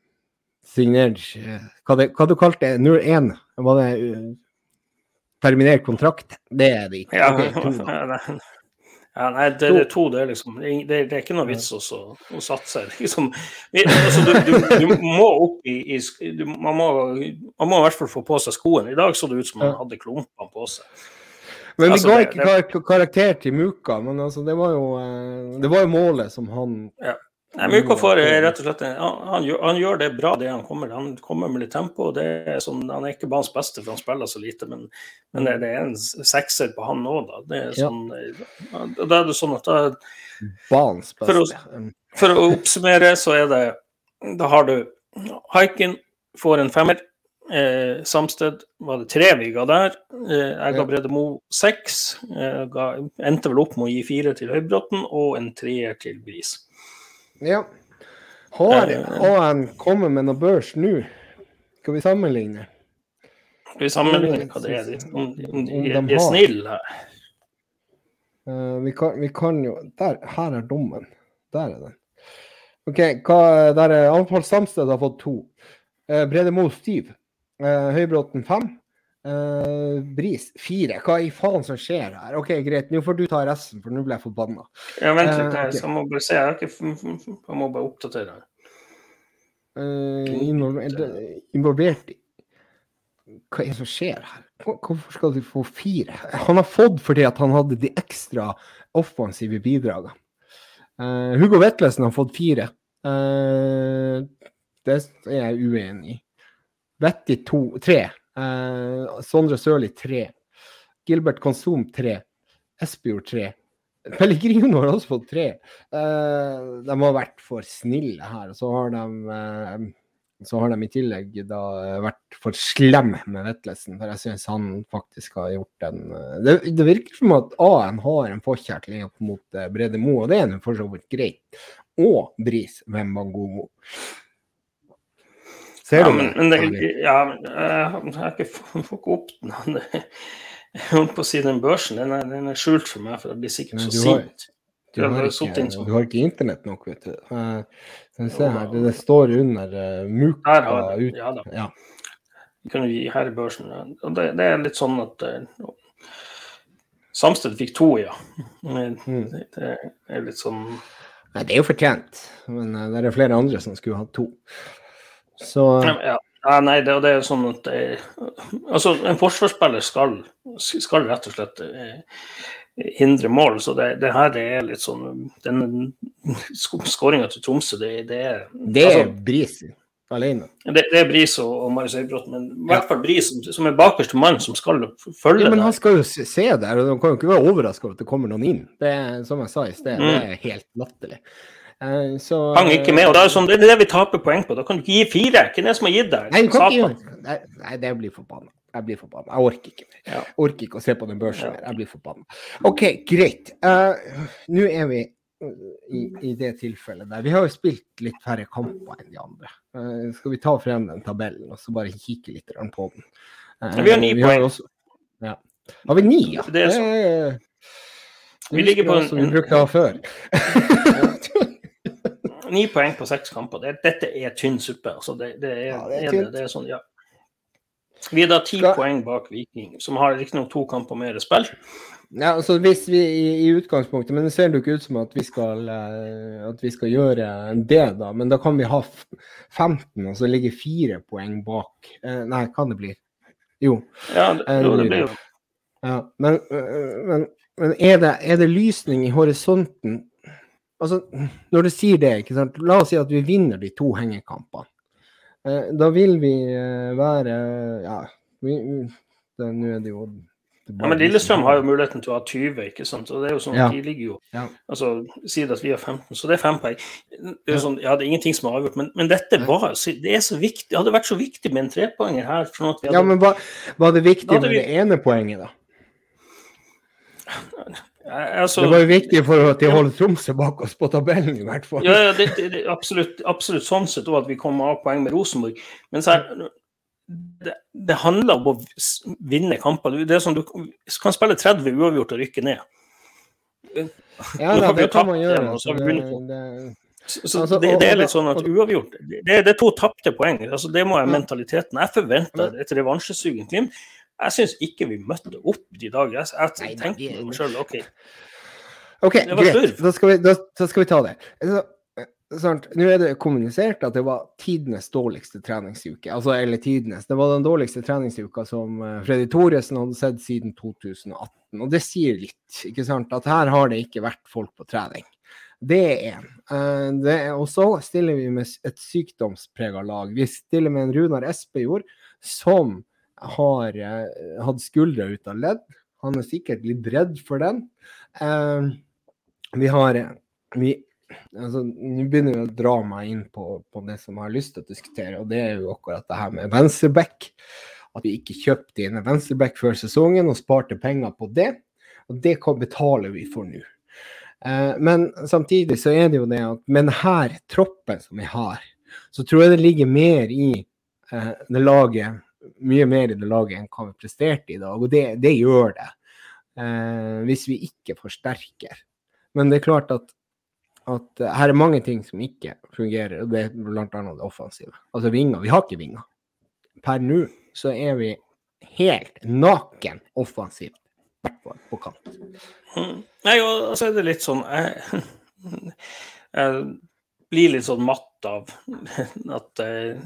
signert eh, Hva, det, hva du kalte det? 01? Var det uh, terminert kontrakt? Det er det ikke. ja, Ok, to da. ja, nei, det, det to, det er liksom Det, det er ikke noe vits også å satse. Liksom, altså, du, du, du må opp i, i du, man, må, man må i hvert fall få på seg skoene. I dag så det ut som man Ja. hadde klumpene på seg. Men vi Altså, ga ikke kar karakter til Muka, men altså, det, var jo, eh, det var jo målet som han Nei, Muka får eh, rett og slett han, han, han gjør det bra, det han kommer. Han kommer med litt tempo. er sånn, Han er ikke banens beste, for han spiller så lite, men, men det, er en sekser på han òg, da. Det er sånn, ja. da er det sånn at da, banens For å- beste. Mm. For å oppsummere, så er det Da har du Haikin får en femmer. Eh, Samsted var det tre vi ga der. Eh, jeg ga. Brede Moe seks. Eh, ga, endte vel opp med å gi fire til Høybråten og en treer til Bris. Ja. Har Eh. AN kommet med noe børs nå? Skal vi sammenligne? Skal vi sammenligne hva det er? Om, om Om de, de de er snille her. Eh, vi, kan, vi kan jo Der, her er dommen. Der er den. OK, hva, der er Anfall Samsted har fått to. Uh, Brede Moe syv. Uh, Høybråten fem. Eh, Bris fire. Hva i faen som skjer her? OK, greit, nå får du ta resten, for nå ble jeg forbanna. Ja, vent litt, uh, okay. jeg må bare se. Jeg, ikke, jeg må bare oppdatere. Eh, involvert Hva er det som skjer her? Hvorfor skal du få fire? Han har fått fordi at han hadde de ekstra offensive bidragene. Uh, Hugo Vetlesen har fått fire. Uh, det er jeg uenig i. Vetti to, tre. Eh, Sondre Sørli tre. Gilbert Konsum tre. Espejord tre. Pellegrino har også fått tre. Eh, de har vært for snille her. Og så har de, eh, så har de i tillegg da eh, vært for slemme med Vetlesen. For jeg syns han faktisk har gjort en eh, det, det virker som at AN har en forkjærlighet mot eh, Brede Mo, og det er nå for så vidt greit. Og Bris Wembangomo. Ser Ja, men, men det, ja, men jeg har ikke fått opp den. Jeg holdt på å si den børsen, den er, den er skjult for meg, for jeg blir sikkert så sint. Du sånn. du har ikke internett nok, vet du. Eh, vi se her, det, det står under uh, Muka Her har ut. ja da. Ja. Vi her i børsen. Og det, det er litt sånn at uh, Samsted fikk to, ja. Men Mm. det, det er litt sånn Nei, det er jo fortjent, men uh, det er flere andre som skulle hatt to. Så ja. ja, nei, det, det er jo sånn at det, Altså, en forsvarsspiller skal, skal rett og slett eh, hindre mål, så det, det her er litt sånn Den skåringa til Tromsø, det, det er det er altså, Bris alene. det, det er Bris og, og Marius Høybråten, men i hvert fall Bris som, som er bakerste mann som skal følge Ja, men han skal jo se, der, og han kan jo ikke være overraska over at det kommer noen inn. Det er, som jeg sa i sted, det er helt latterlig. Eh, så Hang ikke med, og det er, sånn, det er det vi taper poeng på. Da kan du ikke gi fire. Hvem er det som har gitt deg? Nei, ikke nei, nei, det blir forbanna. Jeg blir forbanna. Jeg orker ikke mer. Jeg orker ikke å se på den børsen mer. Jeg blir forbanna. OK, greit. Uh, Nå er vi uh, i, i det tilfellet der. Vi har jo spilt litt færre kamper enn de andre. Uh, skal vi ta frem den tabellen og så bare kikke litt på den? Uh, Vi har ni poeng. Også, ja. Har vi ni, ja? Det er så- Eh, Vi ligger på en- som vi brukte å ha før. Ni poeng på seks kamper. Det, dette er tynn suppe. Altså, det, det, er, Ja, det er er det, er sånn, ja. Vi er da ti Skal- poeng bak Viking, som har riktignok to kamper mer spill. Ja, altså hvis vi i, i utgangspunktet, men det ser jo ikke ut som at vi skal eh, at vi skal gjøre det, da. Men da kan vi ha 15, og så ligge fire poeng bak. Eh, nei, hva det bli? Jo. Ja, det, Eh, jo, det blir jo Ja, men, øh, men, men er, det, er det lysning i horisonten? Altså, når du sier det, ikke sant? la oss si at vi vinner de to hengekampene. Eh, da vil vi eh, være Ja, vi, det- nå er det jo det Ja, men Lillestrøm har jo muligheten til å ha 20, ikke sant. Og det er jo sånn Ja. de ligger jo Ja. Altså, si at vi har 15, så det er fem poeng. Det er sånn, ja, det er ingenting som er avgjort, men, men dette var Det er så viktig. Det hadde vært så viktig med en trepoenger her. For at vi hadde, Ja, men hva, var det viktig med vi- det ene poenget, da? Altså, Det var jo viktig for at de holdt Tromsø bak oss på tabellen, i hvert fall. Ja, ja det, det, det, absolutt, absolutt sånn sett òg at vi kom av poeng med Rosenborg. Men så her, det, det handler om å vinne kamper. Det er sånn, du kan spille 30 uavgjort og rykke ned. Ja, da, det kan man gjøre. Altså, så Altså, det, det er litt sånn at uavgjort Det, det er to tapte poeng. Altså, det må være mentaliteten. Jeg forventer et revansjesugen Glimt. Jeg syns ikke vi møtte opp i dag. Jeg, jeg tenkte på meg sjøl OK. OK, greit. Da skal, vi, da, da skal vi ta det. Så, eh, Nå er det kommunisert at det var tidenes dårligste treningsuke. Altså, eller tidenes. Det var den dårligste treningsuka som eh, Freddy Thoresen hadde sett siden 2018. Og det sier litt, ikke sant? At her har det ikke vært folk på trening. Det er én. Og så stiller vi med et sykdomsprega lag. Vi stiller med en Runar Espejord som har eh, hatt skuldra ut av ledd. Han er sikkert litt redd for den. Eh, vi har vi altså, Nå begynner vi å dra meg inn på, på, det som jeg har lyst til å diskutere, og det er jo akkurat det her med venstreback. At vi ikke kjøpte inn en venstreback før sesongen og sparte penger på det. Og det betaler vi for nå. Eh, men samtidig så er det jo det at med denne troppen som vi har, så tror jeg det ligger mer i eh, det laget mye mer i det laget enn hva vi presterte i dag, og det, det gjør det. Eh, hvis vi ikke forsterker. Men det er klart at, at her er mange ting som ikke fungerer, og det er bl.a. det offensive. Altså vinger. Vi har ikke vinger. Per nå så er vi helt naken offensivt, i hvert fall på kant. Mm. Nei, og så er det litt sånn jeg, jeg blir litt sånn matt av at, eh,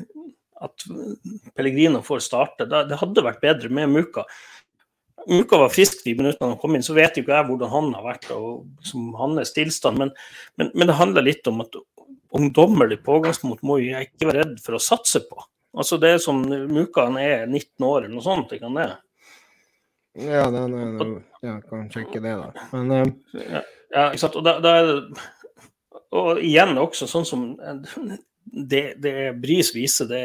at Pellegrino får starte. Det hadde vært bedre med Muka. Muka var frisk de minuttene han kom inn, så vet jo ikke jeg hvordan han har vært og som hans tilstand. Men, men, men, det handler litt om at ungdommelig pågangsmot må jeg ikke være redd for å satse på. Altså Det er som Muka han er 19 år eller noe sånt. ikke han det? Ja, det er, ja, kan sjekke det, da. Men, um... ja, ja, ikke sant. Og da, da, er det Og igjen også sånn som det, det Bris viser, det,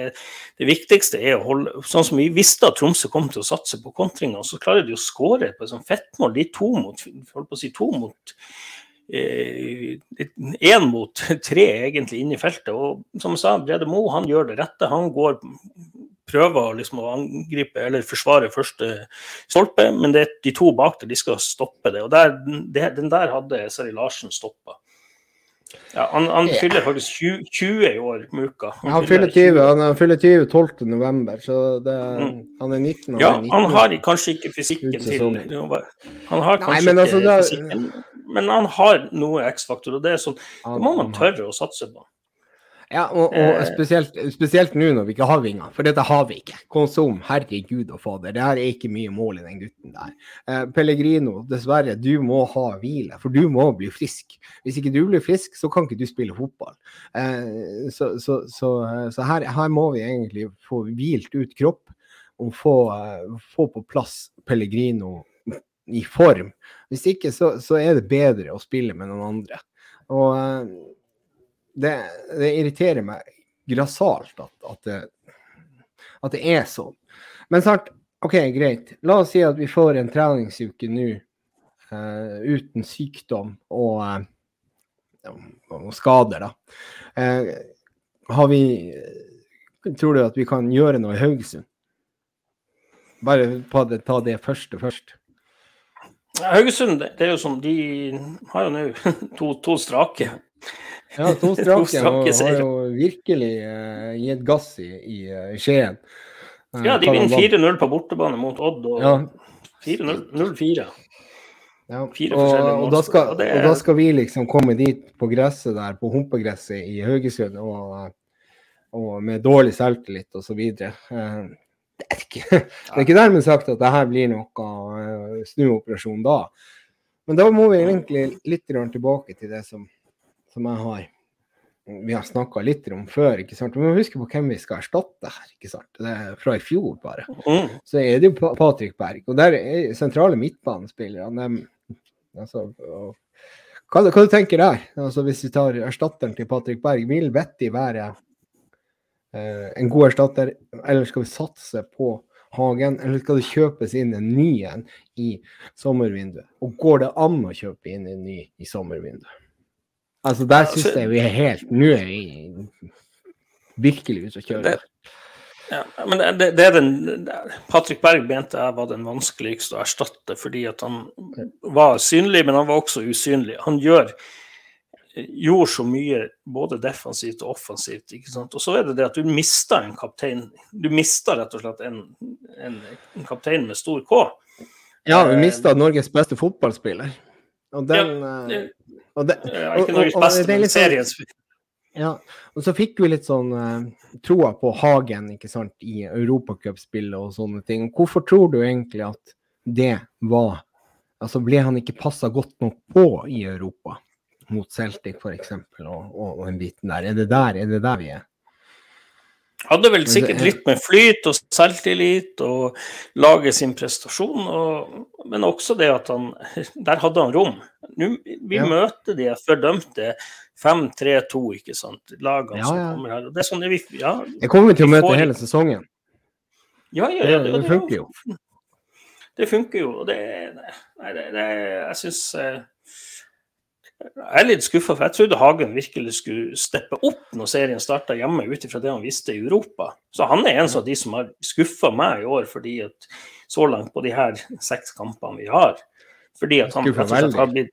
det, viktigste er å holde Sånn som vi visste at Tromsø kom til å satse på kontringer, så klarer de å skåre på et sånt fettmål. De to mot holdt på å si to mot én eh, mot tre egentlig inne i feltet. Og som jeg sa, Brede Mo han gjør det rette. Han går prøver liksom å angripe eller forsvare første stolpe, men det er de to bak der de skal stoppe det. og der, det, Den der hadde Sari Larsen stoppa. Ja, han, han yeah. fyller faktisk 20, 20, i år, Muka. Han, han fyller 20, han, han fyller 20 12. november, så det, mm. han er 19. Han ja, er 19. han har kanskje ikke fysikken til Han har kanskje Nei, men altså, ikke fysikken, men han har noe X-faktor, og det er sånn, det må man tørre å satse på. Ja, og, og eh. spesielt, spesielt, nå når vi ikke har vinger, for dette har vi ikke. Konsum, herregud og fader, det her er ikke mye mål i den gutten der. Eh, Pellegrino, dessverre, du må ha hvile, for du må bli frisk. Hvis ikke du blir frisk, så kan ikke du spille fotball. Eh, så, så, så, så her, her, må vi egentlig få hvilt ut kropp og få, få på plass Pellegrino i form. Hvis ikke, så, så er det bedre å spille med noen andre. Og uh, det, det, irriterer meg grassat at, at, det, at, det, er sånn. Men snart, OK, greit. La oss si at vi får en treningsuke nå uh, uten sykdom og, uh, og skader, da. Uh, har vi Tror du at vi kan gjøre noe i Haugesund? Bare det, ta det første først. Haugesund, det er jo som de har jo nå to, to strake ja, to strake og har jo virkelig uh, gitt gass i, i uh, Skien. Uh, ja, de vinner 4-0 på bortebane mot Odd og ja. 4-0-4. Ja. Og, og, da skal, og, da skal, vi liksom komme dit på gresset der, på humpegresset i Haugesund, og, og, med dårlig selvtillit osv. Det er ikke, det er ikke dermed sagt at det her blir noe snuoperasjon da. Men da må vi egentlig litt tilbake til det som som jeg har vi har snakka litt om før. ikke sant? Vi må huske på hvem vi skal erstatte her. ikke sant? Det er Fra i fjor, bare. Mm. Så er det jo Patrick Berg. Og der er sentrale midtbanespillere. Altså, hva, hva du tenker der? Altså, hvis vi tar erstatteren til Patrick Berg, vil Vetti være eh, en god erstatter, eller skal vi satse på Hagen, eller skal det kjøpes inn en ny en i sommervinduet? Og går det an å kjøpe inn en ny i sommervinduet? Altså, der syns jeg vi er helt Nå er vi virkelig ute å kjøre. Ja, men det, det, er den Patrick Berg mente jeg var den vanskeligste å erstatte, fordi at han var synlig, men han var også usynlig. Han gjør gjorde så mye både defensivt og offensivt. ikke sant? Og så er det det at du mister en kaptein. Du mister rett og slett en, en, en kaptein med stor K. Ja, vi mista Norges beste fotballspiller. Og den ja, det, og det, ja, Ikke Norges beste, men sånn- seriens ja, og så fikk vi litt sånn uh, troa på Hagen ikke sant, i europacupspillet og sånne ting. Hvorfor tror du egentlig at det var Altså ble han ikke passa godt nok på i Europa, mot Celtic f.eks., og, og, og en biten der? Er det der, er det der vi er? Hadde vel sikkert litt med flyt og selvtillit og lage sin prestasjon, og, men også det at han Der hadde han rom. Nå, vi ja. møter de fordømte 5-3-2, ikke sant. Lagene ja, som kommer her. Og det er sånn vi ja, Jeg kommer til å møte får... hele sesongen. Ja, ja, ja. Det, det, det funker jo. Det funker jo. Og det, nei, det, det Jeg syns eh, jeg er litt skuffa, for jeg trodde Hagen virkelig skulle steppe opp når serien starta hjemme, ut ifra det han visste i Europa. Så han er en av de som har skuffa meg i år, fordi at så langt på de her seks kampene vi har. Fordi at han har blitt,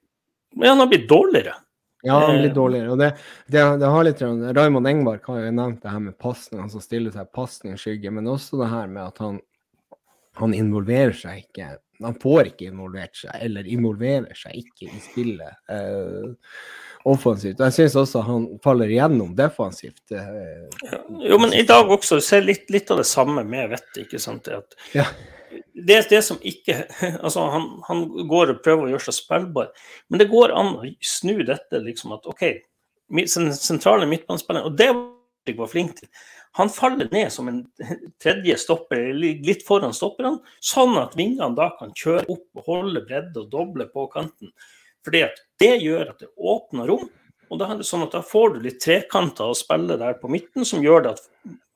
ja, han har blitt dårligere. Ja, han blitt eh, dårligere. Og det, det, det har litt, Raymond Engbark har jo nevnt det her med pasning, han som stiller seg pasningsskygge, men også det her med at han, han involverer seg ikke han får ikke involvert seg, eller involverer seg ikke i spillet eh, offensivt. Jeg syns også han faller igjennom defensivt. Eh. Jo, men i dag også, du ser litt, litt, av det samme med Vett, ikke sant. At ja. det, det som ikke Altså, han, han, går og prøver å gjøre seg spillbar, men det går an å snu dette, liksom at OK, sentrale midtbanespillere, og det var flink til. Han faller ned som en tredje stopper, litt foran stopperne, sånn at vingene da kan kjøre opp og holde bredde og doble på kanten. Fordi at Det gjør at det åpner rom, og da sånn at da får du litt trekanter å spille der på midten, som gjør det at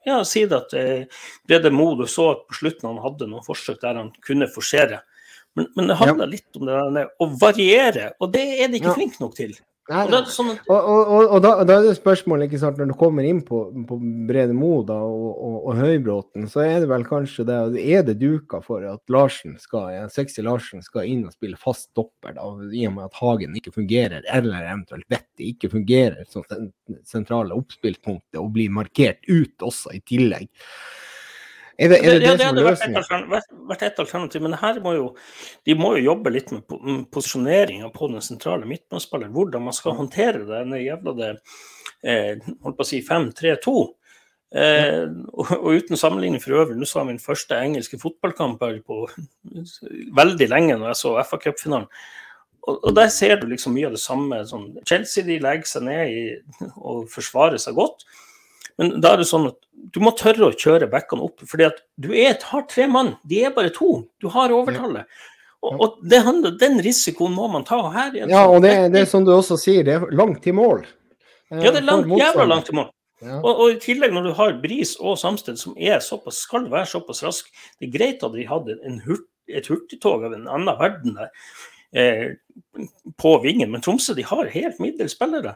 ja, Si det at eh, Brede Moe, du så at på slutten han hadde noen forsøk der han kunne forsere. Men, men det handler ja. litt om det der, å variere, og det er de ikke ja. flinke nok til. Nei, sånn at... og, og, og da, da, er det spørsmålet, ikke sant, når du kommer inn på, på Brede Mo da, og, Høybråten, så er det vel kanskje det Er det duka for at Larsen skal, ja, 60 Larsen skal inn og spille fast stopper, da, i og med at Hagen ikke fungerer, eller eventuelt Vettet ikke fungerer som sentrale oppspillspunktet, og blir markert ut også i tillegg. Er det, er det, det, det, det hadde vært, vært, vært et, alternativ, men her må jo, de må jo jobbe litt med posisjoneringa på den sentrale midtbanespilleren. Hvordan man skal håndtere denne jævla det, eh, holdt på å si 5-3-2. Eh, og, og, uten sammenligning for øvrig, nå så jeg min første engelske fotballkamp på veldig lenge når jeg så FA Cup-finalen. Og, og, der ser du liksom mye av det samme. Sånn, Chelsea de legger seg ned i, og forsvarer seg godt. Men da er det sånn at du må tørre å kjøre backene opp. fordi at du er, har tre mann, de er bare to. Du har overtallet. Og, og det handler, Den risikoen må man ta. her. ja, sånn og det, det er som du også sier, det er langt til mål. Ja, det er langt, jævla langt til mål. Ja. Og, og, i tillegg, når du har Bris og Samsted, som er såpass, skal være såpass rask Det er greit at de hadde hurt, et hurtigtog av en annen verden der eh, på vingen, men Tromsø de har helt middels spillere.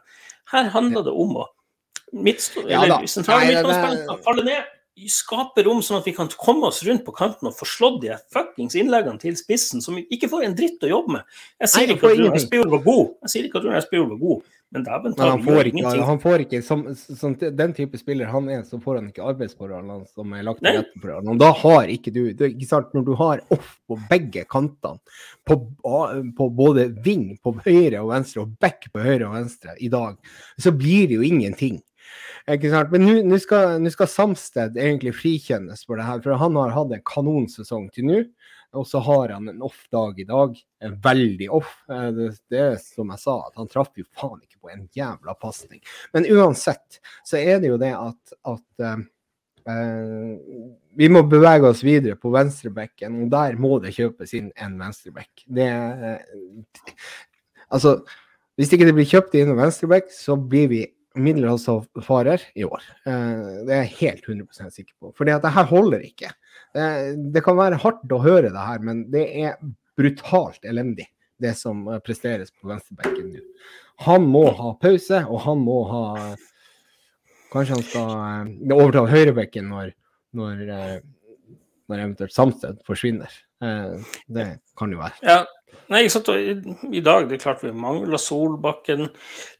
Her handler det om å midtstå, ja, midtbanespillere faller ned, skaper rom sånn at vi kan komme oss rundt på kanten og få slått de fuckings innleggene til spissen, som ikke får en dritt å jobbe med. Jeg sier ikke at Rune Espejord var god, jeg sier ikke at Rune Espejord var god, men dæven ta, han får ikke, han får ikke som, som, den type spiller han er, så får han ikke arbeidsforholdene som er lagt til rette for ham. Da har ikke du det, ikke sant, Når du har off på begge kantene, på, på, både ving på høyre og venstre og back på høyre og venstre i dag, så blir det jo ingenting. Ikke sant? Men nå skal, skal, Samsted egentlig frikjennes for det her, for han har hatt en kanonsesong til nå. Og så har han en off-dag i dag. Veldig off. Eh, det, det er som jeg sa, at han traff jo faen ikke på en jævla pasning. Men uansett så er det jo det at, at uh, vi må bevege oss videre på venstrebekken, og der må det kjøpes inn en venstreback. Det uh, Altså, hvis ikke det blir kjøpt inn en venstreback, så blir vi middelhavsfarer i år. Eh, det er jeg helt 100% sikker på. For det her holder ikke. Det kan være hardt å høre det her, men det er brutalt elendig, det som eh, presteres på venstrebekken nå. Han må ha pause, og han må ha Kanskje han skal eh, overta høyrebekken når, når, når eventuelt Samsted forsvinner. Det kan jo være. Ja, Nei, ikke sant? I, I, dag det er klart vi mangler Solbakken.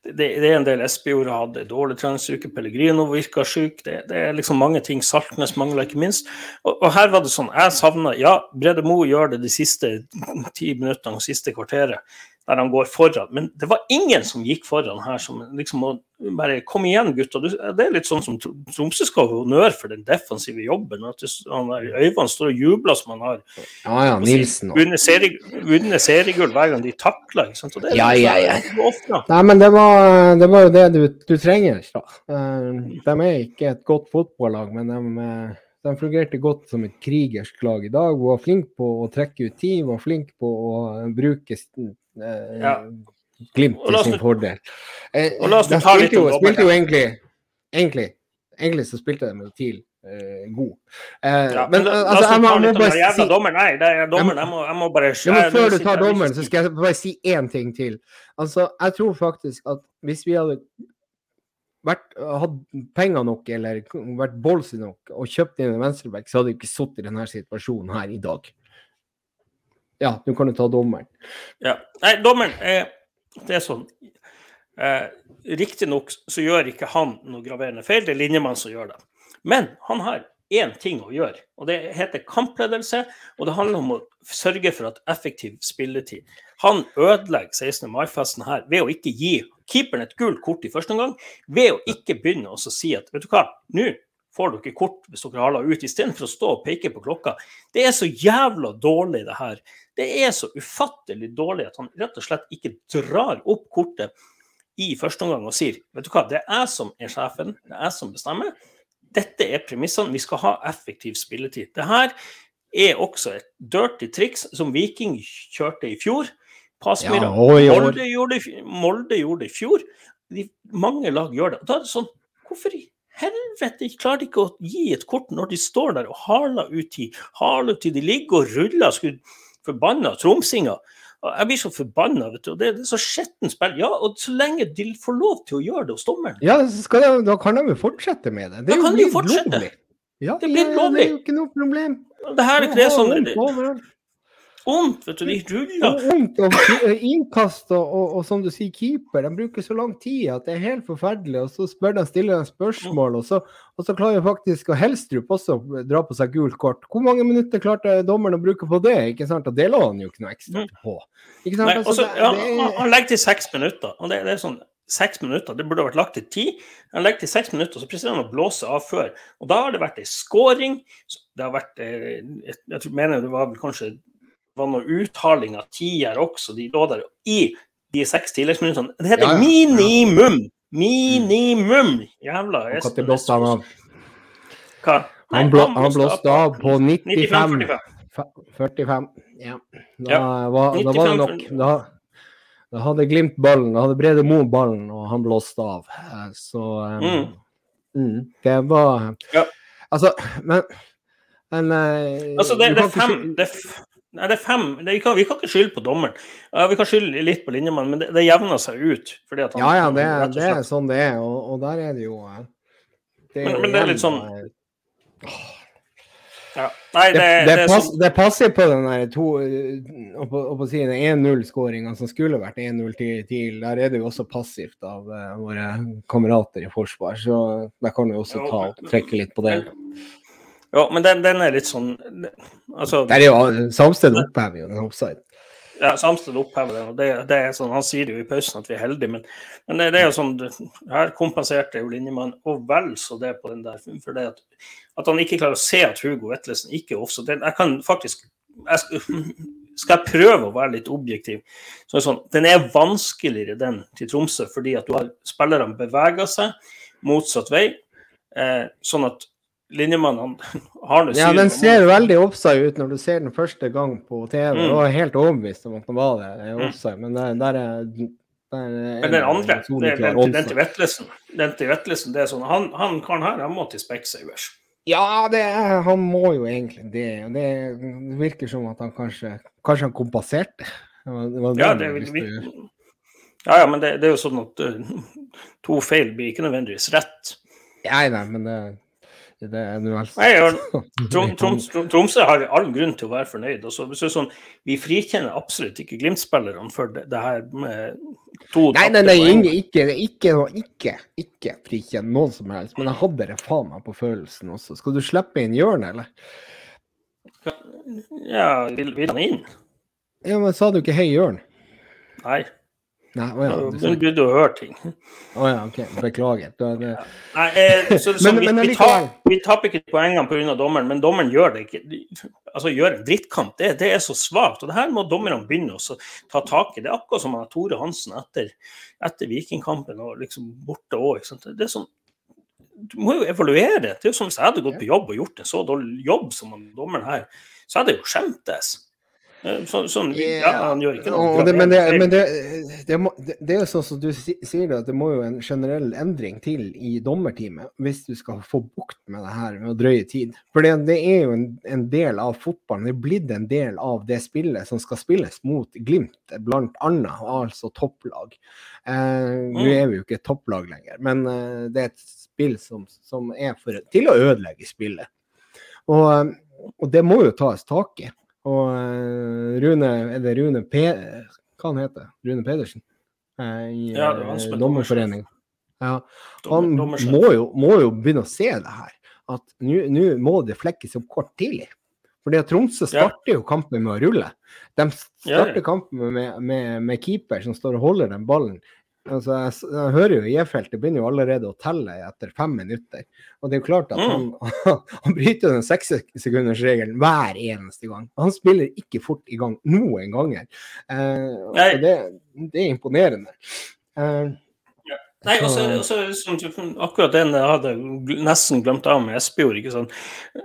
Det, det, er en del Espejord hadde dårlig treningsuke. Pellegrino virka syk. Det, det, er liksom mange ting. Saltnes mangler ikke minst. Og, og, her var det sånn, jeg savna Ja, Brede Mo gjør det de siste ti minuttene og siste kvarteret. Der han går foran. Men det var ingen som gikk foran her som liksom bare Kom igjen, gutter. Det er litt sånn som Tromsø skal ha honnør for den defensive jobben. At han der, Øyvand står og jubler som han har Ja, ja, Nilsen. vunnet serie, seriegull hver gang de takler. Ikke sant? Og det, Ja, ja, ja. er ofte. Nei, men det var, det var jo det du, du trenger. Da. Eh, De er ikke et godt fotballag, men de, eh, de fungerte godt som et krigersk lag i dag. Var flink på å trekke ut tid, var flink på å bruke eh, Ja. Glimt til sin fordel. Eh, la de spilte jo, spilte jo egentlig, egentlig Egentlig så spilte de jo TIL eh, god. Eh, Ja, men men la altså, oss jeg må, jeg må bare si dommeren. Nei, det er dommeren. Jeg må, jeg må bare ja, men før du tar dommeren, så skal jeg bare si én ting til. Altså, jeg tror faktisk at hvis vi hadde vært, hatt penger nok eller vært ballsy nok og kjøpt inn en venstreback, så hadde vi ikke sittet i denne situasjonen her i dag. Ja, nå kan du ta dommeren. Ja. Nei, dommeren eh, Det er sånn eh, Riktignok så gjør ikke han noe graverende feil, det er linjemann som gjør det. Men han har én ting å gjøre, og det heter kampledelse. Og det handler om å sørge for at effektiv spilletid. Han ødelegger 16. mai-festen her ved å ikke gi keeperen et gult kort i første omgang. Ved å ikke begynne å si at vet du hva, nå får dere kort hvis dere haler ut, istedenfor å stå og peke på klokka. Det er så jævla dårlig, det her. Det er så ufattelig dårlig at han rett og slett ikke drar opp kortet i første omgang og sier vet du hva, det er jeg som er sjefen, det er jeg som bestemmer. Dette er premissene. Vi skal ha effektiv spilletid. Det her er også et dirty triks som Viking kjørte i fjor. Pasmyra. Ja. Molde, gjorde Molde gjorde det i fjor. De, mange lag gjør det. Og da er det sånn Hvorfor i helvete klarer de ikke å gi et kort når de står der og haler ut i Haler ut. De ligger og ruller. Skulle forbanna tromsinger. Jeg blir så forbanna. vet du. Det, det er så skjettent spill. Ja, og så lenge de får lov til å gjøre det hos dommeren. Ja, de, da kan de jo fortsette med det. Det er da jo blitt lovlig. Ja, Det blir lovlig. Det er jo ikke noe problem. Det her er ikke det som Vondt vet du. De ruller. Vondt og innkast og, og, som du sier, keeper. De bruker så lang tid at det er helt forferdelig. Og så spør de, stiller de spørsmål, og så, og så klarer faktisk og Helstrup også dra på seg gult kort. Hvor mange minutter klarte dommeren å bruke på det? ikke sant? Og det la han jo ikke noe ekstra på. Ikke sant? Nei, Altså, også, det- ja, det han- er- han legger til seks minutter. og det, det er sånn, Seks minutter, det burde ha vært lagt til ti. Han legger til seks minutter, så presterer han å blåse av før. Og da har det vært ei scoring. Det har vært eh, Jeg mener det var vel kanskje var noe uttaling av tier også. De lå der i de seks tilleggsminuttene. Det heter Ja, ja. minimum! Minimum! Jævla av? Hva? Nei, Han, blå, han blåste av på 95. 95-45. 45. Ja. Da, Ja, var, da var det nok. Da, da hadde Glimt ballen, da hadde Brede Moen ballen, og han blåste av. Så um, Mm. mm, det var Ja. Altså, men men eh, Altså, det, det fem, det Nei, det er fem. Det, vi, kan, vi kan ikke skylde på dommeren. Uh, vi kan skylde litt på linjemannen, men det, det jevner seg ut. Han, Ja, ja, det, er- det er sånn det er, og, og der er det jo eh, det Men- jo men det er litt sånn- eh, ja. Nei, det, er pass, sånn det passer på den der to eh, å si 1-0-skåringa som skulle vært 1-0 til TIL. Der er det jo også passivt av uh, våre kamerater i forsvar, så der kan vi også ta trekke litt på det. Ja, men den, den er litt sånn Altså, Det er jo Samsted opphever jo den offside. ja, Samsted opphever den. og det, det er sånn Han sier det jo i pausen at vi er heldige, men, men det, det er jo sånn Her kompenserte jo linjemannen, og vel så det på den der. For det at, at han ikke klarer å se at Hugo Vetlesen ikke er offside. Jeg kan faktisk jeg skal, skal jeg prøve å være litt objektiv, så er det sånn, den er vanskeligere, den til Tromsø, fordi at du har spillerne beveger seg motsatt vei. Eh, sånn at linjemannen han har det Ja, synet den ser veldig offside ut når du ser den første gang på TV. Mm. Jeg var helt overbevist om at den var det, det er offside, men der, der er der er Men den andre, det- den, til Vetlesen, den til Vetlesen, det er sånn, han, han karen her, han må til Specsavers. Ja, det han må jo egentlig det. Det virker som at han kanskje Kanskje han kompenserte? Det var- det var Ja, det det vil vi... Ja, ja, men det, det er jo sånn at uh, to feil blir ikke nødvendigvis rett. Nei, nei, men det, det er nå vel Tromsø har all grunn til å være fornøyd. Og så, så er sånn, vi frikjenner absolutt ikke Glimt-spillerne for det, det her med to Nei, nei, nei, ikke, ikke, ikke, ikke, frikjenn noen som helst. Men jeg hadde det faen meg på følelsen også. Skal du slippe inn hjørnet, eller? Ja, vil, vil han inn? Ja, men sa du ikke hei, Jørn? Nei. Nei, å ja. Du sa- begynte å høre ting. Å ja, OK. Beklager. Da, det, Nei, eh, så, så, Men- vi, men vi, tar, vi taper ikke poengene pga. dommeren, men dommeren gjør det ikke. Altså, gjør en drittkamp. Det, det er så svakt. Og det her må dommerne begynne å ta tak i. Det er akkurat som han Tore Hansen etter, etter Vikingkampen og liksom borte òg. Det er sånn Du må jo evaluere. Det er jo som hvis jeg hadde gått på jobb og gjort en så dårlig jobb som dommeren her, så hadde jeg jo skjemtes. Eh, Så, sånn, ja, han gjør ikke noe. Det, men det, men det, det, må, det, er jo sånn som du sier at det må jo en generell endring til i dommerteamet hvis du skal få bukt med det her med å drøye tid. For det, det er jo en, en del av fotballen. Det er blitt en del av det spillet som skal spilles mot Glimt, blant annet, altså topplag. Eh, Nå er vi jo ikke et topplag lenger, men eh, det er et spill som, som er for, til å ødelegge spillet. Og, eh, og det må jo tas tak i. Og eh, Rune, er det Rune P... Hva han heter Rune Pedersen? Eh, I Ja, eh, er Dommerforeningen. Ja, han må jo, må jo begynne å se det her. At nå må det flekkes opp kort tidlig. Fordi at Tromsø starter jo kampen med å rulle. De starter kampen med, med, med keeper som står og holder den ballen. Altså, jeg, jeg hører jo J-feltet begynner jo allerede å telle etter fem minutter. Og det er jo klart at han, Mm. han bryter den sekssekundersregelen hver eneste gang. Han spiller ikke fort i gang noen ganger. Eh, det, det er imponerende. Eh, Nei, også, også, sånn, akkurat den jeg hadde nesten glemt av med Espejord. ikke sant?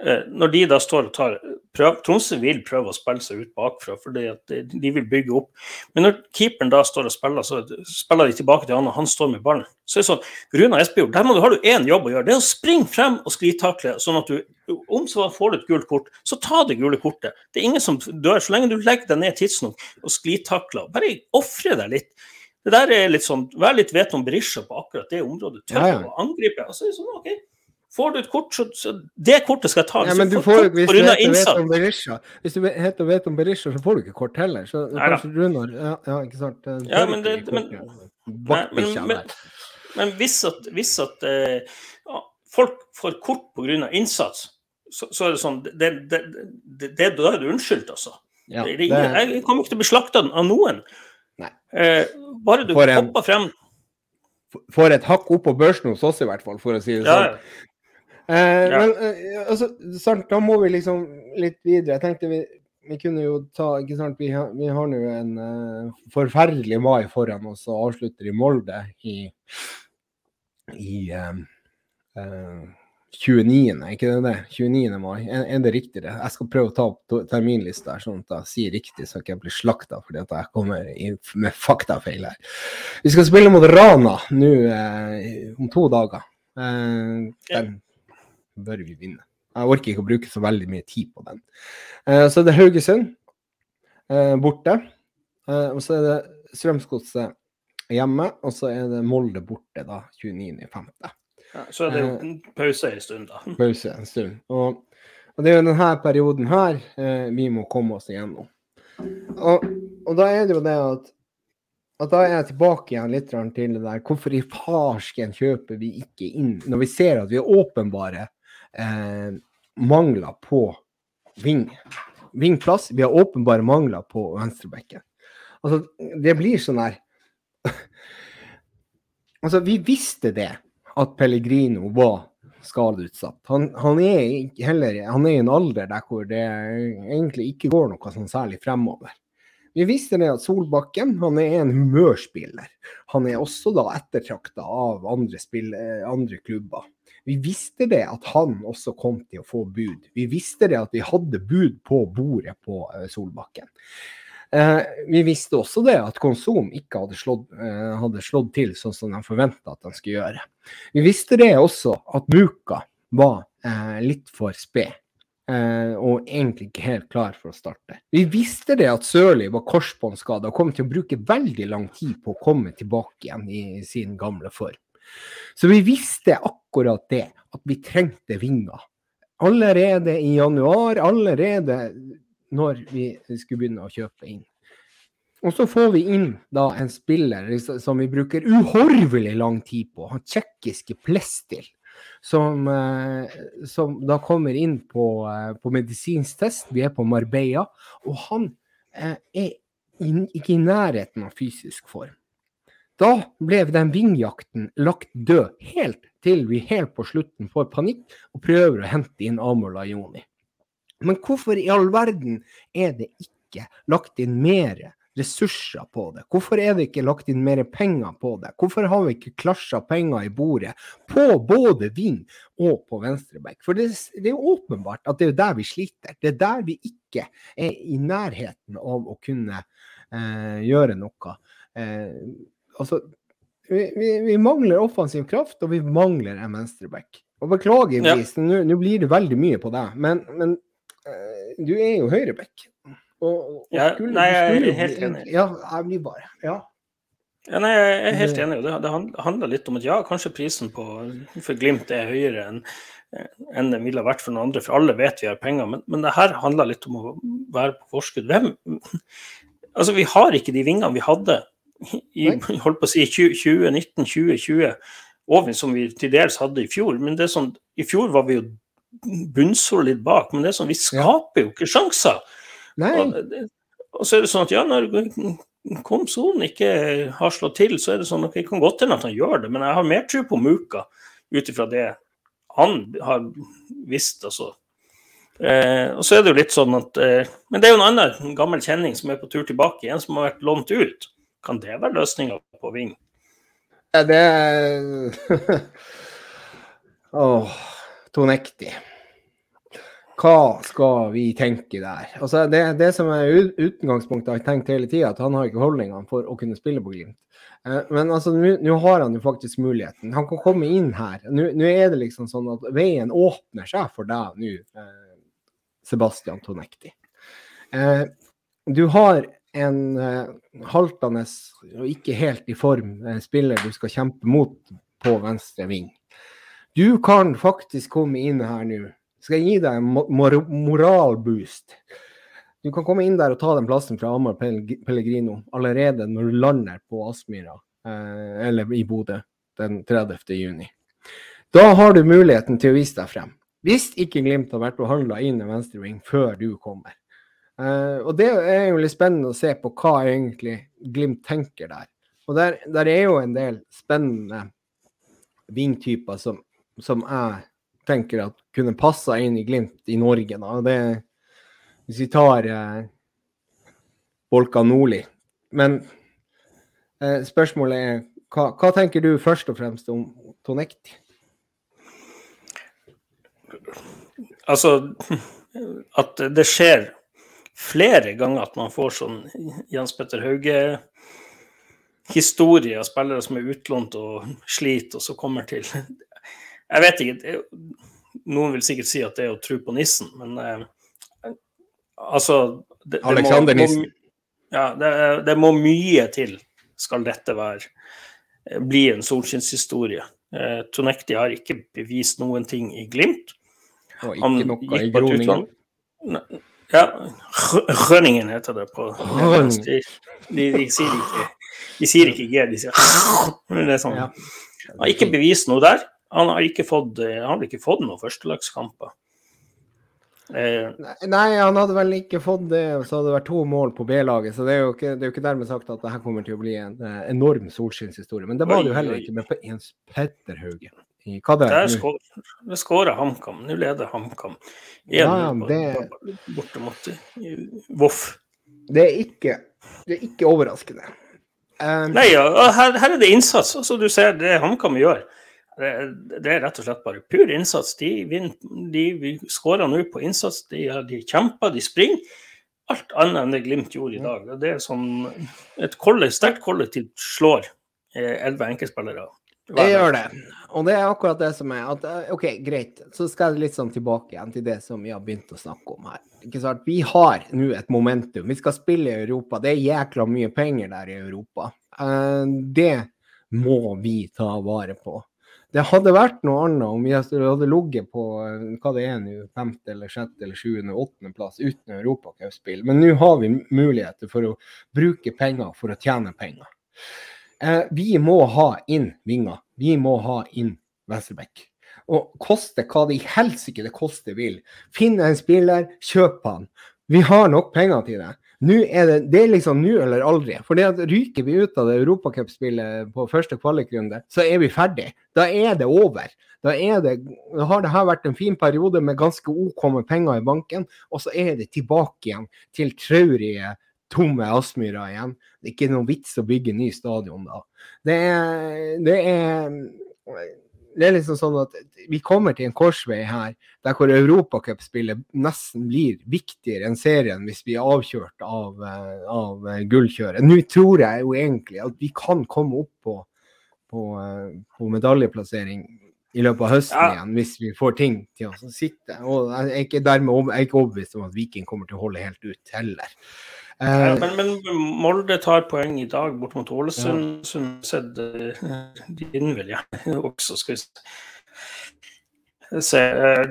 Eh, Når de da står og tar prøv, Tromsø vil prøve å spille seg ut bakfra, fordi de, de vil bygge opp. Men når keeperen da står og spiller, så spiller de tilbake til han, og han står med ballen. Så er det sånn, Runa Espejord, der du, har du én jobb å gjøre. Det er å springe frem og sklitakle, sånn at du om så får du et gult kort, så ta det gule kortet. Det er ingen som dør. Så lenge du legger deg ned tidsnok og sklitakler, bare ofre deg litt. Det der er litt sånn, Vær litt vet om Berisha på akkurat det området. Tør Ja, ja. å angripe. Altså, det sånn, ok, Får du et kort, så, så Det kortet skal jeg ta. Ja, men du får hvis du heter vet om Berisha, hvis du heter vet om Berisha, så får du ikke kort heller. Så Nei, kanskje Runar ja, ja, ikke sant. Ja, men det- men-. Nei, men- men- Men hvis at, hvis at eh, folk får kort pga. innsats, så, så er det sånn det, det, det, Da er du unnskyldt, altså. Ja, det, er jeg kommer ikke til å bli slakta av noen. Nei. Eh, bare du For en- hopper frem Får et hakk opp på børsen hos oss, i hvert fall, for å si det ja, sånn. Eh, Ja. Men eh, altså, sant, da må vi liksom litt videre. Jeg tenkte vi, vi kunne jo ta ikke sant, Vi har, vi har nå en eh, forferdelig mai foran oss og avslutter i Molde i, i eh, eh, 29., er ikke det det? 29. mai. Er, er det riktig? det? Jeg skal prøve å ta opp terminlista her, sånn at jeg sier riktig, så ikke jeg blir slakta fordi at jeg kommer med faktafeil her. Vi skal spille mot Rana nå eh, om to dager. Eh, den bør vi vinne. Jeg orker ikke å bruke så veldig mye tid på den. Eh, så er det Haugesund eh, borte. Eh, og så er det Strømsgodset hjemme, og så er det Molde borte da 29.5. ja, så er det jo Eh. en pause en stund, da. Pause en stund. Og, og det er jo denne perioden her eh, vi må komme oss igjennom. Og, og da er det jo det at at da er jeg tilbake igjen litt til det der Hvorfor i farsken kjøper vi ikke inn når vi ser at vi har åpenbare eh, mangler på ving, vingplass? Vi har åpenbare mangler på venstrebekken. Altså, det blir sånn her Altså, vi visste det, at Pellegrino var skadeutsatt. Han, han, er heller, han er i en alder der hvor det egentlig ikke går noe sånn særlig fremover. Vi visste det at Solbakken han er en humørspiller. Han er også da ettertrakta av andre, spill, eh, andre klubber. Vi visste det at han også kom til å få bud. Vi visste det at vi hadde bud på bordet på eh, Solbakken. Eh, vi visste også det at Konsum ikke hadde slått, eh, hadde slått til sånn som de forventa at de skulle gjøre. Vi visste det også at Buka var eh, litt for sped. Og egentlig ikke helt klar for å starte. Vi visste det at Sørli var korsbåndskada og kom til å bruke veldig lang tid på å komme tilbake igjen i sin gamle form. Så vi visste akkurat det, at vi trengte vinger. Allerede i januar, allerede når vi skulle begynne å kjøpe inn. Og så får vi inn da en spiller som vi bruker uhorvelig lang tid på, han tsjekkiske Plestil som, eh, som da kommer inn på, eh, på medisinsk test. Vi er på Marbella, og han eh, er ikke i nærheten av fysisk form. Da ble den vingjakten lagt død, helt til vi helt på slutten får panikk og prøver å hente inn Amor Lajoni. Men hvorfor i all verden er det ikke lagt inn mer ressurser på det? Hvorfor er det ikke lagt inn mer penger på det? Hvorfor har vi ikke klasja penger i bordet på både ving og på venstreback? For det, det er jo åpenbart at det er der vi sliter. Det er der vi ikke er i nærheten av å kunne eh, gjøre noe. Eh, altså, vi, vi, vi, mangler offensiv kraft, og vi mangler en venstreback. Og beklageligvis, ja. nå blir det veldig mye på deg, men, men du er jo høyreback. Og, og ja, skulle, nei, jeg er helt enig. Ja, jeg blir bare Ja. Ja, nei, jeg er helt enig. Det, det handler litt om at ja, kanskje prisen på, for Glimt er høyere enn enn den ville vært for noen andre, for alle vet vi har penger. Men, men det her handler litt om å være på forskudd. Hvem Altså, vi har ikke de vingene vi hadde i holdt på å si 2019-2020, og som vi til dels hadde i fjor. Men det er sånn, i fjor var vi jo bunnsolid bak, men det er sånn, vi skaper jo ikke sjanser. Og, og, så er det sånn at ja, når Komson ikke har slått til, så er det sånn at det kan godt hende at han gjør det, men jeg har mer tro på Muka ut ifra det han har visst. altså. Eh, og så er det jo litt sånn at eh, Men det er jo en annen gammel kjenning som er på tur tilbake, en som har vært lånt ut. Kan det være løsninga på Ving? Ja, det Åh, Tonekti. Hva skal vi tenke der? Altså, det, det som er utgangspunktet jeg har tenkt hele tida, at han har ikke holdningene for å kunne spille på Glimt. Eh, men altså, nå har han jo faktisk muligheten. Han kan komme inn her. Nå er det liksom sånn at veien åpner seg for deg nå, eh, Sebastian Tonekti. Eh, du har en haltende og ikke helt i form spiller du skal kjempe mot på venstre ving. Du kan faktisk komme inn her nå. Skal jeg gi deg en mor moralboost? Du kan komme inn der og ta den plassen fra Amar Pellegrino allerede når du lander på Aspmyra, eh, eller i Bodø, den 30. juni. Da har du muligheten til å vise deg frem. Hvis ikke Glimt har vært og handla inn en venstreving før du kommer, Eh, og det er jo litt spennende å se på hva egentlig Glimt tenker der. Og der, der er jo en del spennende vingtyper som, som, jeg tenker at kunne passa inn i Glimt i Norge. Da. Det, hvis vi tar eh, Bolka Nordli. Men eh, spørsmålet er hva, hva, tenker du først og fremst om Tonekti? Altså, at det skjer flere ganger at man får sånn Jens Petter Hauge-historie av spillere som er utlånt og sliter, og så kommer til Jeg vet ikke. Det, noen vil sikkert si at det er å tro på nissen, men eh, altså det, det Alexander må, Nissen. Ja, det, det, må mye til skal dette være eh, bli en solskinnshistorie. Eh, Tonekti har ikke bevist noen ting i Glimt. Og ikke Han noe i Groningen? Ja, Rønningen heter det på de, de, de, sier ikke De sier ikke G, de sier det er sånn. Han har ikke bevist noe der. Han har ikke fått, han har ikke fått noen førstelagskamper. Eh, Nei, han hadde vel ikke fått det, så hadde det vært to mål på B-laget. Så det er, jo ikke, det er jo ikke dermed sagt at det her kommer til å bli en eh, enorm solskinnshistorie. Men det var det jo heller ikke med Jens Petter Haugen hva det er. Der skåra HamKam. Nå leder HamKam. Ja, det... Borte mot Voff. Det er ikke, det er ikke overraskende. Um... Nei, ja, her, her, er det innsats. Altså, du ser det HamKam gjør. Det, det, er rett og slett bare pur innsats. De, de skårer nå på innsats. De, de kjemper, de springer. Alt annet enn det Glimt gjorde i dag. Det er sånn, et sterkt kollektiv slår eh, elleve enkeltspillere det gjør det. Og det er akkurat det som er at eh, OK, greit. Så skal jeg litt sånn tilbake igjen til det som vi har begynt å snakke om her. Ikke sant? Vi har nå et momentum. Vi skal spille i Europa. Det er jækla mye penger der i Europa. Eh, det må vi ta vare på. Det hadde vært noe annet om vi hadde ligget på eh, hva det er nå, femte eller sjette eller sjuende, åttende plass uten europacupspill. Men nå har vi muligheter for å bruke penger for å tjene penger. Eh, vi må ha inn vinger. Vi må ha inn venstreback. Og koste hva det i helsike det koste vil. Finn en spiller, kjøp han. Vi har nok penger til det. Nå er det, det er liksom nå eller aldri. For det at ryker vi ut av det europacupspillet på første kvalikrunde, så er vi ferdig. Da er det over. Da, er det, da har det her vært en fin periode med ganske OK med penger i banken, og så er det tilbake igjen til traurige, tomme Aspmyra igjen. Det er ikke noen vits å bygge ny stadion da. Det er, det er det er liksom sånn at vi kommer til en korsvei her der hvor europacupspillet nesten blir viktigere enn serien hvis vi er avkjørt av, eh, av eh, gullkjøret. Nå tror jeg jo egentlig at vi kan komme opp på, på, eh, på medaljeplassering i løpet av høsten ja. igjen, hvis vi får ting til å sitte. Og jeg er ikke dermed jeg er ikke overbevist om at Viking kommer til å holde helt ut heller. Eh, men, men, Molde tar poeng i dag bort mot Ålesund. Ja. som sett din vilje også, skal vi se.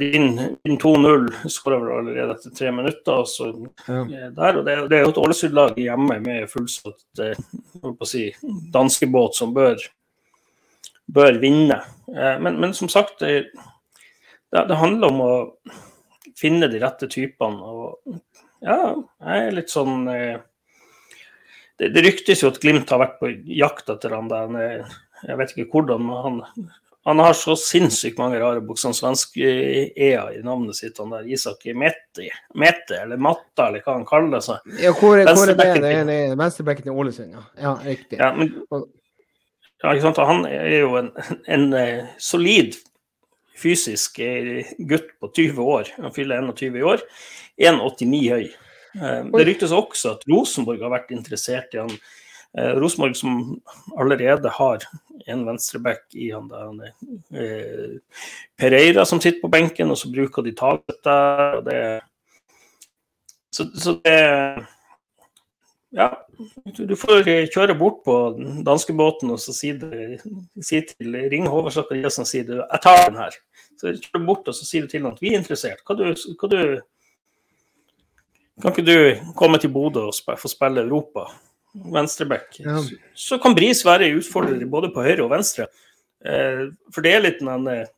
Din, din 2-0, skårer vel allerede etter tre minutter. Så, ja. der, og det, det, er jo et Ålesund-lag hjemme med fullsatt eh, si, danskebåt som bør, bør vinne. Men, men, som sagt, det, det handler om å finne de rette typene. og ja, jeg er litt sånn eh, det, det, ryktes jo at Glimt har vært på jakt etter han der. Eh, jeg vet ikke hvordan, men han, han har så sinnssykt mange rare bokstaver, svensk E-a i navnet sitt. Han der Isak Mette, Mette eller Matta, eller hva han kaller seg. Ja, hvor, hvor er det? Venstrebekken i Ålesund, ja. ja. Riktig. Ja, men, ja? Han er jo en, en, en eh, solid fysisk gutt på 20 år. Han fyller 21 i år. 1,89 høy. Eh, det ryktes også at Rosenborg har vært interessert i han. Eh, Rosenborg som allerede har en venstreback i han der, eh, Pereira som sitter på benken, og så bruker de det så, så det Ja, du får kjøre bort på danskebåten og så si, det, si til Ring Håvard Sakariassen og si du, jeg tar den her. Så kjør bort og så sier du til ham at vi er interessert. Hva du, hva du kan ikke du komme til Bodø og få spille Europa? Venstreback. Ja. Så, så, kan Bris være utfordrer både på høyre og venstre. Eh, for det er litt en eh,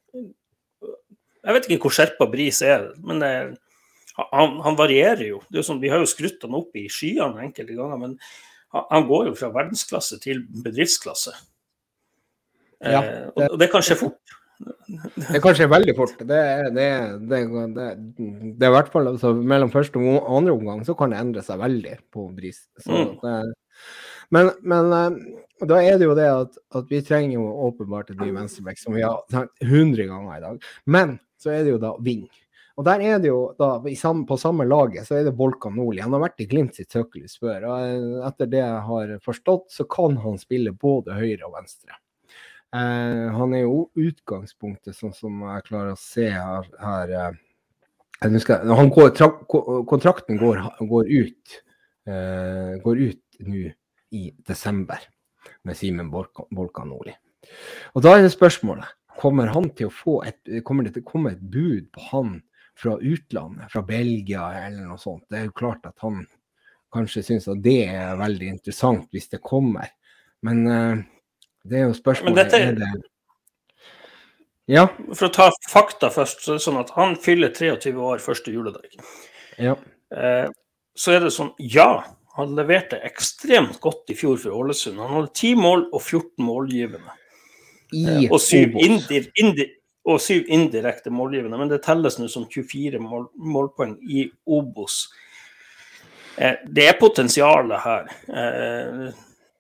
Jeg vet ikke hvor skjerpa Bris er, men eh, han, han, varierer jo. Det sånn, vi har jo skrutt han opp i skyene enkelte ganger, men han, han går jo fra verdensklasse til bedriftsklasse. Ja, det... Eh, og, det kan skje fort. Det kan skje veldig fort. Det, det, det, det, det er i hvert fall altså, mellom første og andre omgang så kan det endre seg veldig på Bris. Mm. men, men eh, da er det jo det at, at vi trenger jo åpenbart en ny venstreback, som vi har sagt 100 ganger i dag. Men så er det jo da Ving. Og der er det jo da, På samme laget så er det Volkan Nordli. Han har vært i Glimt sitt søkelys før. og eh, Etter det jeg har forstått, så kan han spille både høyre og venstre. Eh, han er jo utgangspunktet, sånn som jeg klarer å se her, her eh, skal, går, tra, Kontrakten går, går ut eh, går ut nå i desember med Simen Volkan Nordli. Og da er det spørsmålet kommer han til å få et, kommer det til å komme et bud på han fra utlandet, fra Belgia eller noe sånt. Det er jo klart at han kanskje syns at det er veldig interessant hvis det kommer. Men uh, det er jo spørsmålet dette, er det... Ja. For å ta fakta først, så er det sånn at han fyller 23 år første juledag. Ja. Eh, så er det sånn, ja, han leverte ekstremt godt i fjor for Ålesund. Han hadde 10 mål og 14 målgivende. I eh, og, syv indir, indir, og syv indirekte målgivende, men det telles nå som 24 mål, målpoeng i Obos. Eh, det er potensialet her. Eh,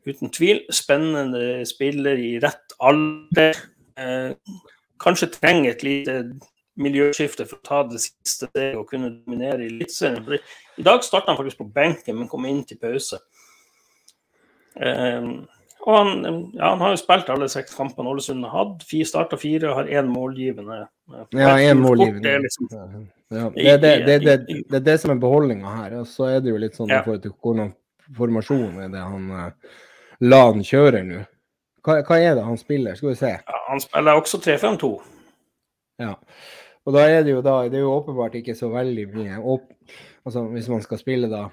uten tvil. Spennende spiller i rett alder. Eh, kanskje trenger et lite miljøskifte for å ta det siste steget og kunne dominere i Eliteserien. I dag starta han faktisk på benken, men kom inn til pause. Eh, og han, ja, han, har jo spilt alle seks kampene Ålesund har hatt. Starta fire har én målgivende. Ja, én målgivende. Det er, liksom, ja, det, er det, det, det, det, som er beholdninga her. Og så er det jo litt sånn ja. i forhold til hvordan formasjonen er det han uh, la han kjøre nå. Hva, hva, er det han spiller? Skal vi se. Ja, han spiller også 3-5-2. Ja. Og da er det jo da Det er jo åpenbart ikke så veldig mye opp, altså Hvis man skal spille da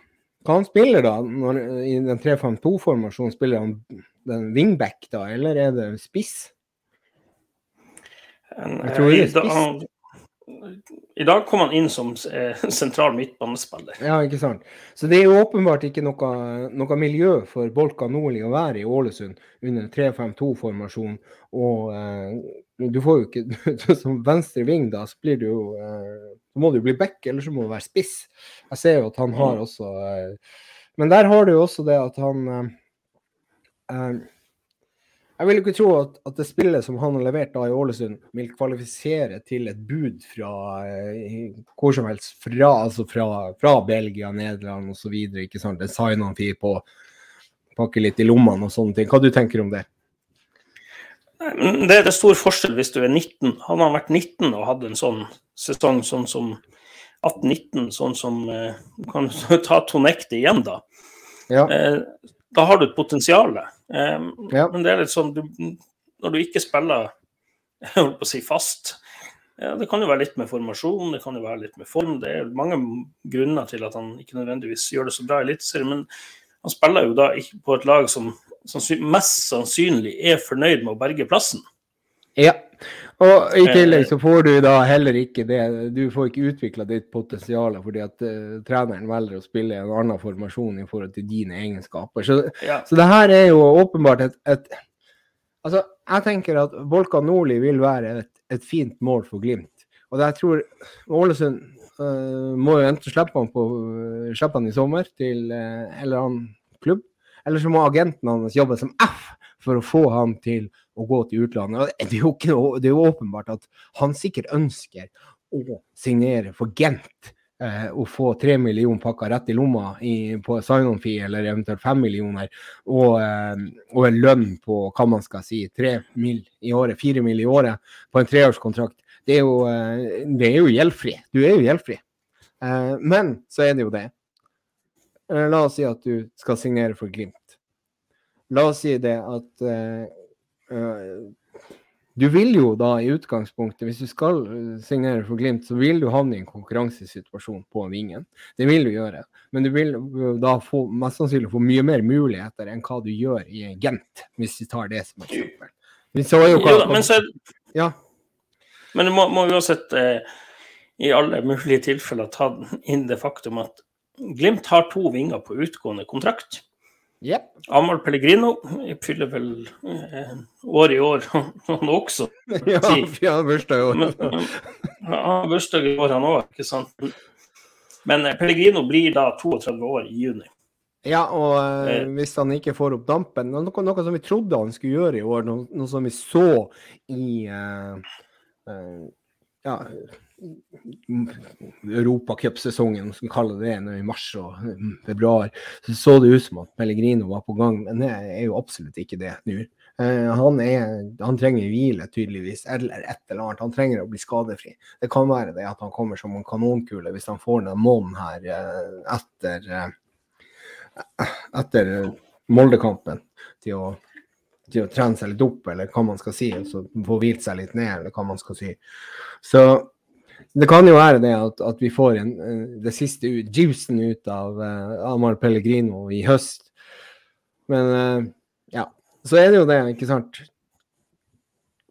Hva han spiller da? Når, I den 3-5-2-formasjonen spiller han den wingback da, eller er det spiss? Jeg tror det er spiss. I dag kom han inn som eh, sentral midtbanespiller. Ja, ikke sant. Så det er jo åpenbart ikke noe, noe miljø for Bolka Nordli å være i Ålesund under 3-5-2-formasjon. Og eh, du får jo ikke Som venstre ving, da, så blir du jo eh, Så må du bli back, eller så må du være spiss. Jeg ser jo at han har mm. også eh, Men der har du jo også det at han eh, eh, jeg vil ikke tro at, at, det spillet som han har levert da i Ålesund, vil kvalifisere til et bud fra eh, hvor som helst, fra, altså fra, fra Belgia, Nederland osv. Design han fyr på, pakke litt i lommene og sånne ting. Hva du tenker om det? Det er det stor forskjell hvis du er 19. Han har vært 19 og hatt en sånn sesong sånn som 18-19, sånn som eh, kan ta Tonekte igjen, da. Ja. Eh, da har du et potensial. Um, ja. Men det er litt sånn du, Når du ikke spiller jeg holdt på å si fast ja, Det kan jo være litt med formasjon, det kan jo være litt med form. Det er mange grunner til at han ikke nødvendigvis gjør det så bra i Eliteserien. Men han spiller jo da ikke på et lag som, som mest sannsynlig er fornøyd med å berge plassen. Ja, og i tillegg så får du da heller ikke det Du får ikke utvikla ditt potensial fordi at uh, treneren velger å spille en annen formasjon i forhold til dine egenskaper. Så, ja. så det her er jo åpenbart et, et, Altså, jeg tenker at Volkan Nordli vil være et, et, fint mål for Glimt. Og jeg tror Ålesund uh, må jo enten slippe han, på, slippe han i sommer til uh, en eller annen klubb, eller så må agenten hans jobbe som F for å få han til å gå til utlandet. Det er jo, ikke, det er jo åpenbart at han sikkert ønsker å signere for Gent eh, og få tre millioner pakker rett i lomma i, på sign-on-fee, eller eventuelt fem millioner, og, eh, og, en lønn på hva man skal si, tre mill. i året, fire mill. i året på en treårskontrakt. Det er jo, eh, det er jo gjeldfri. Du er jo gjeldfri. Eh, men så er det jo det. Eh, la oss si at du skal signere for Glimt. La oss si det at uh, du vil jo da i utgangspunktet, hvis du skal signere for Glimt, så vil du havne i en konkurransesituasjon på vingen. Det vil du gjøre. Men du vil da få, mest sannsynlig få mye mer muligheter enn hva du gjør i Gent, hvis vi tar det som eksempel. Vi så jo hva, jo, men, så, ja. men du må, må uansett eh, i alle mulige tilfeller ta inn det faktum at Glimt har to vinger på utgående kontrakt. Yep. Amal Pellegrino fyller vel eh, år i år, han også. ja, han har bursdag i år. han har bursdag i år, han òg, ikke sant. Men eh, Pellegrino blir da 32 år i juni. Ja, og eh, eh, hvis han ikke får opp dampen noe, noe, som vi trodde han skulle gjøre i år, noe, noe som vi så i eh, eh, ja, europacupsesongen, som vi kaller det, i mars og februar, så så det ut som at Pellegrino var på gang, men det er jo absolutt ikke det nå. Han, han, han, trenger hvile, tydeligvis, eller et eller annet. Han trenger å bli skadefri. Det kan være det at han kommer som en kanonkule hvis han får den måneden her uh, etter, uh, etter Moldekampen til å, til å trene seg litt opp, eller hva man skal si, og få hvilt seg litt ned, eller hva man skal si. Så det kan jo være det at, at vi får en, det siste ut, juicen ut av uh, Amar Pellegrino i høst. Men uh, ja, så er det jo det, ikke sant.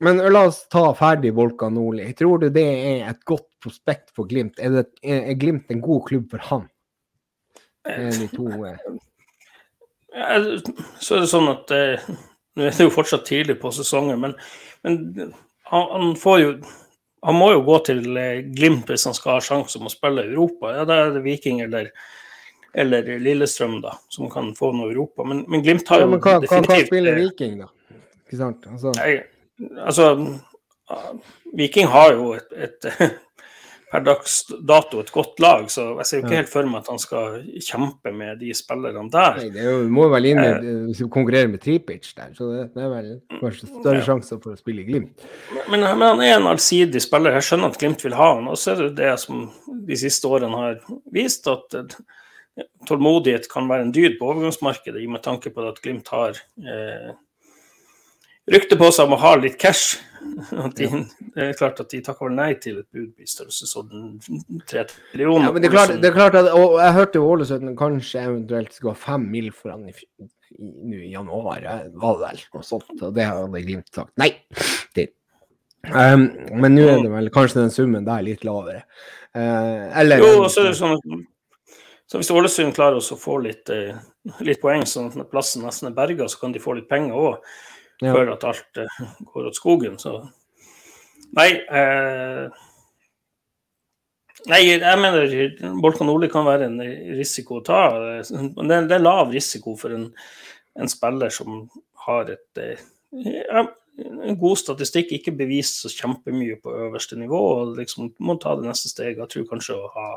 Men la oss ta ferdig Volka Nordli. Tror du det er et godt prospekt for Glimt? Er, det, er Glimt en god klubb for han? Er de to uh... ja, Så er det sånn at Nå er det jo fortsatt tidlig på sesongen, men, men han, han får jo han må jo gå til eh, Glimt hvis han skal ha sjanse om å spille i Europa. Ja, da er det Viking eller, eller Lillestrøm da, som kan få noe Europa. Men, men Glimt har jo ja, men hva, definitivt Hva spiller Viking, da? Ikke sant? Altså, nei, altså Viking har jo et, et per dags dato et godt lag, så jeg ser jo ikke helt for meg at han skal kjempe med de spillerne der. Nei, det jo, må vel inn med, eh, konkurrere med Tripic der, så det, det er vel kanskje større ja. sjanser for å spille i Glimt. Men, men, han er en allsidig spiller, jeg skjønner at Glimt vil ha han. Og så er det det som de siste årene har vist, at eh, tålmodighet kan være en dyd på overgangsmarkedet, i med tanke på at Glimt har eh, rykte på seg om å ha litt cash. De, det er klart at de takker vel nei til et bud i størrelsesorden tre millioner. Ja, men det er klart, det er klart at, og Jeg hørte jo Ålesund kanskje eventuelt skal ha fem mil for han i, i, i januar, var det vel noe sånt. Og det hadde Glimt sagt nei til. Um, men nå er det vel kanskje den summen der litt lavere. Uh, eller Jo, og så er det sånn så hvis Ålesund klarer å få litt, eh, litt poeng, sånn at plassen nesten er berga, så kan de få litt penger òg, Ja. før at alt eh, går åt skogen. Så Nei. Eh, nei, jeg mener Bolkan Nordli kan være en risiko å ta. Det, det er lav risiko for en, en spiller som har et eh, ja, god statistikk, ikke bevist så kjempemye på øverste nivå, og liksom må ta det neste steget. Jeg tror kanskje å ha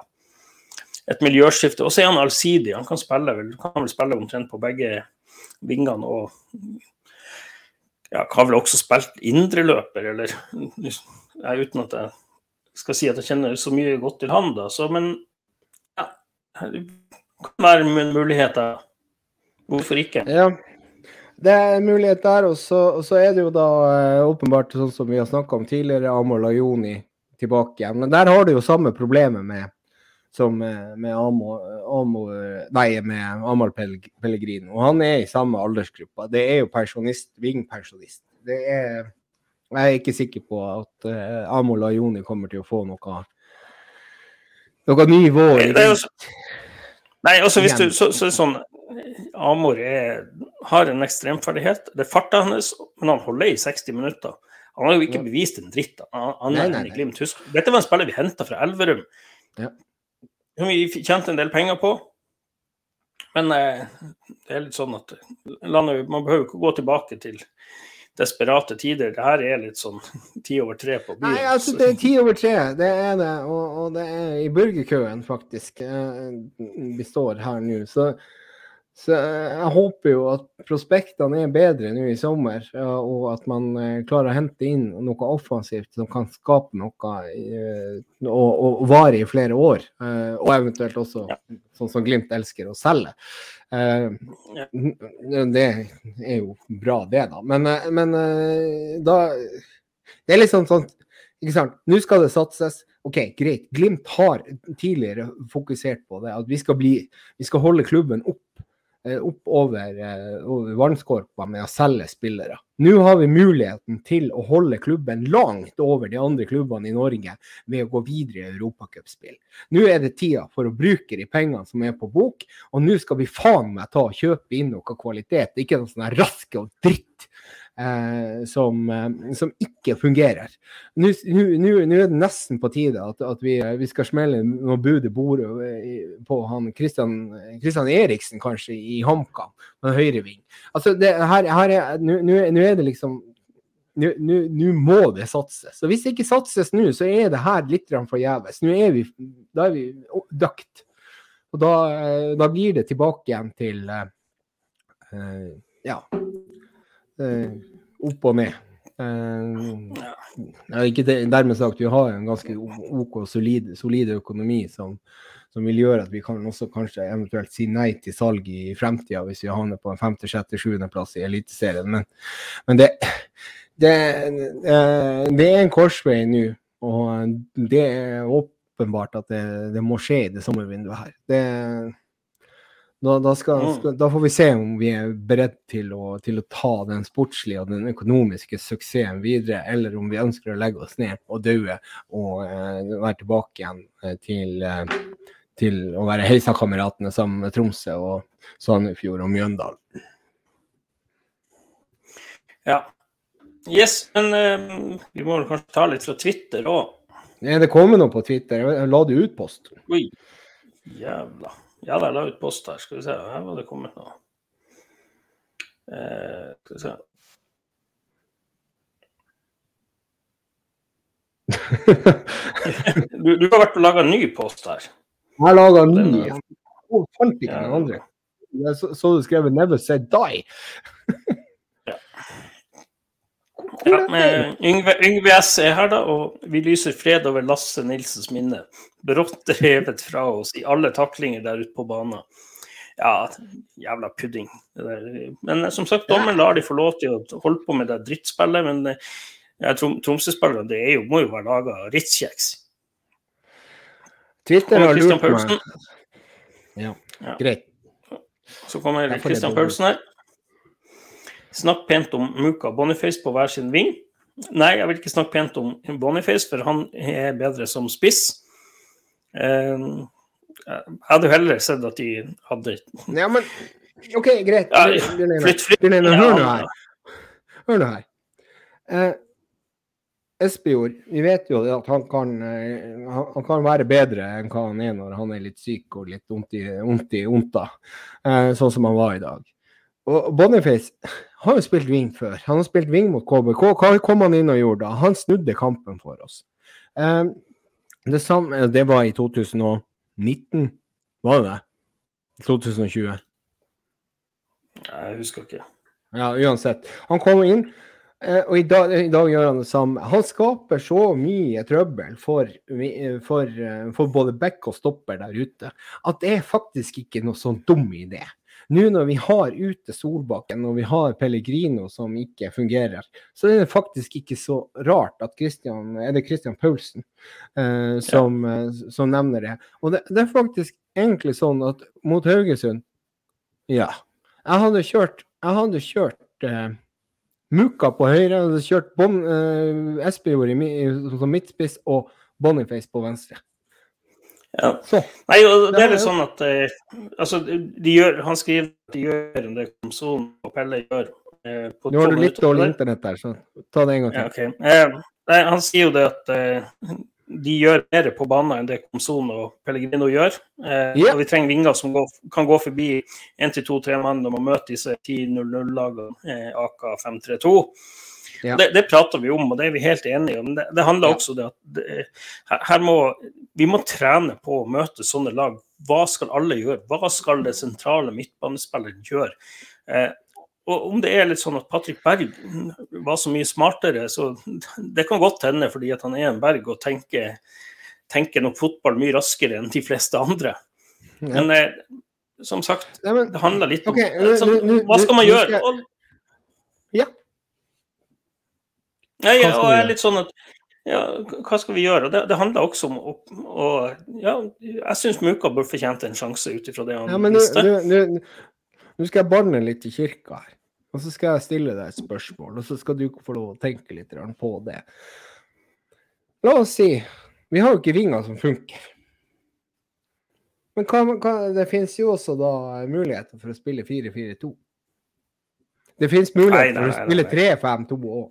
et miljøskifte. Og så er han allsidig. Han kan, spille, kan vel spille omtrent på begge vingene. og ja, har vel også spilt indreløper, eller ja, uten at jeg skal si at jeg kjenner så mye godt til han, da. Så, men ja, det kan være en mulighet. da. Hvorfor ikke? Ja, det er en mulighet der. Og så, og så er det jo da eh, åpenbart, sånn som vi har snakka om tidligere, Amor Lajoni tilbake igjen. Men der har du jo samme problemet med som med, med Amo, Amo, nei, med Amahl Pellegrin. Og han er i samme aldersgruppa. Det er jo pensjonist, vingpensjonist. Det er Jeg er ikke sikker på at uh, Amo Lajoni kommer til å få noe noe er jo nei, også hvis du, så, så sånn Amor er, har en ekstremferdighet. Det er farta hans, men han holder i 60 minutter. Han har jo ikke bevist en dritt. Han, han Nei, nei, nei. Dette var en spiller vi henta fra Elverum. Ja. Som vi tjente en del penger på. Men eh, det er litt sånn at landet, man behøver ikke gå tilbake til desperate tider. Det her er litt sånn ti over tre på byen. Nei, altså det er ti over tre, det er det. Og, og det er i burgerkøen, faktisk. eh, Vi står her nå. Så, så jeg håper jo at prospektene er bedre nå i sommer, og at man eh, klarer å hente inn noe offensivt som kan skape noe eh, og, og vare i flere år. eh, Og eventuelt også, sånn som Glimt elsker å selge. Det er jo bra, det, da. Men, men da Det er sånn sånn ikke sant? Nå skal det satses. OK, greit. Glimt har tidligere fokusert på det. At vi skal, bli, vi skal holde klubben opp, eh, opp over, eh, vannskorpa med å selge spillere. Nå har vi muligheten til å holde klubben langt over de andre klubbene i Norge ved å gå videre i europacupspill. Nå er det tida for å bruke de pengene som er på bok, og nå skal vi faen meg ta og kjøpe inn noe kvalitet. Ikke noe sånn raske og dritt som, eh, som ikke fungerer. Nå er det nesten på tide at, at vi, vi skal smelle noe bud i bordet eh, på han Christian, Christian Eriksen, kanskje, i HamKam, med høyreving. Altså, det, her, her er, nå- er det liksom nå må det satses. Og hvis det ikke satses nå, så er det her litt forgjeves. Nå er vi, da er vi døkt. Og da, eh, da blir det tilbake igjen til eh, eh, ja eh, opp og ned. Eh, ikke dermed sagt, vi har en ganske OK solid, solid økonomi som, som vil gjøre at vi kan også kanskje eventuelt si nei til salg i fremtida hvis vi havner på en femte, sjette, sjuende plass i Eliteserien. Men, men det, det, eh, det er en korsvei nå, og det er åpenbart at det må skje i det sommervinduet her. Det, da, da, skal, Mm. skal, da får vi se om vi er beredt til å, til å ta den sportslige og den økonomiske suksessen videre, eller om vi ønsker å legge oss ned og daue og eh, være tilbake igjen eh, til, eh, til å være Heisa-kameratene sammen med Tromsø og Sandefjord og Mjøndalen. Ja. Yes, men eh, vi må vel kanskje ta litt fra Twitter òg. Det kommer noe på Twitter? Jeg La det ut post? Oi, jævla. Ja, jeg la ut post her. Skal vi se, her var det kommet noe. Eh, skal vi se. Du, du har vært og laga ny post her. Jeg laga ny. Jeg fant ikke den andre. Jeg så, så du skrev 'Never said die'. Ja, med Yngve, Yngve S er her, da, og vi lyser fred over Lasse Nilsens minne. Brått revet fra oss i alle taklinger der ute på banen. Ja, jævla pudding. Men eh, som sagt, dommeren lar de få lov til å holde på med det drittspillet. Men eh, ja, Trom Tromsø-spillerne er må jo være laga av Ritz-kjeks. Twitter har lurt meg. Ja, greit. Så kommer er Christian. Paulsen her. Snakk pent om Muka Boniface på hver sin ving. nei, jeg vil ikke snakke pent om Boniface, for han er bedre som spiss. Eh, jeg hadde jo heller sett at de hadde Ja, men OK, greit. Flytt, flytt. Hør nå her. Hør nå her. Eh, Espejord, vi vet jo at han kan, eh, han, kan være bedre enn hva han er når han er litt syk og litt vondt i, vondt i eh, sånn som han var i dag. Og Boniface har jo spilt wing før. Han har spilt wing mot KBK. Hva kom han inn og gjorde da? Han snudde kampen for oss. Eh, det, samme, det var i 2019, var det det? 2020? Jeg husker ikke. Ja, uansett. Han kom inn, eh, og i dag, i dag gjør han det samme. Han skaper så mye trøbbel for, for, eh, for både back og stopper der ute at det er faktisk ikke noe sånn dum idé. Nå når vi har ute Solbakken og vi har Pellegrino som ikke fungerer, så er det faktisk ikke så rart at Christian, er det Christian Paulsen eh, som, ja. som nevner det. Og det, det er faktisk egentlig sånn at mot Haugesund Ja. Jeg hadde kjørt, jeg hadde kjørt eh, Muka på høyre, jeg hadde kjørt bon, eh, Espejord som midtspiss og Boniface på venstre. Ja. Nei, det er litt sånn at eh, altså, de gjør, Han skriver at de gjør det Komson og Pelle gjør. Eh, på Nå har du litt dårlig internett der, så ta det en gang Ja, til. eh, han sier jo det at eh, de gjør mer på banen enn det Komson og Pellegrino gjør. Eh, Ja. Og vi trenger vinger som går, kan gå forbi 1-2-3 mann når man møter disse 10-0-0-lagene, eh, AK 5-3-2. Ja. Det, det prater vi om, og det er vi helt enige om. Det, det handler Ja. også om det at det, her, må, vi må trene på å møte sånne lag. Hva skal alle gjøre? Hva skal det sentrale midtbanespilleren gjøre? Eh, og om det er litt sånn at Patrick Berg var så mye smartere, så det kan godt hende fordi at han er en Berg og tenker, tenker nok fotball mye raskere enn de fleste andre. Men eh, som sagt, det handler litt om okay, nå- så, nå- nå- Hva skal man gjøre? Og, Ja. Nei, skal og jeg er litt sånn at ja, hva skal vi gjøre? Det, det handler også om å, å Ja, jeg syns Muka bør fortjente en sjanse ut ifra det han ja, men nå- skal jeg banne litt i kirka her. Og så skal jeg stille deg et spørsmål, og så skal du få lov å tenke litt på det. La oss si Vi har jo ikke vinger som funker. Men hva, hva, det finnes jo også da muligheter for å spille 4-4-2. Det finnes Nei, muligheter nei, for å spille 3-5-2 òg.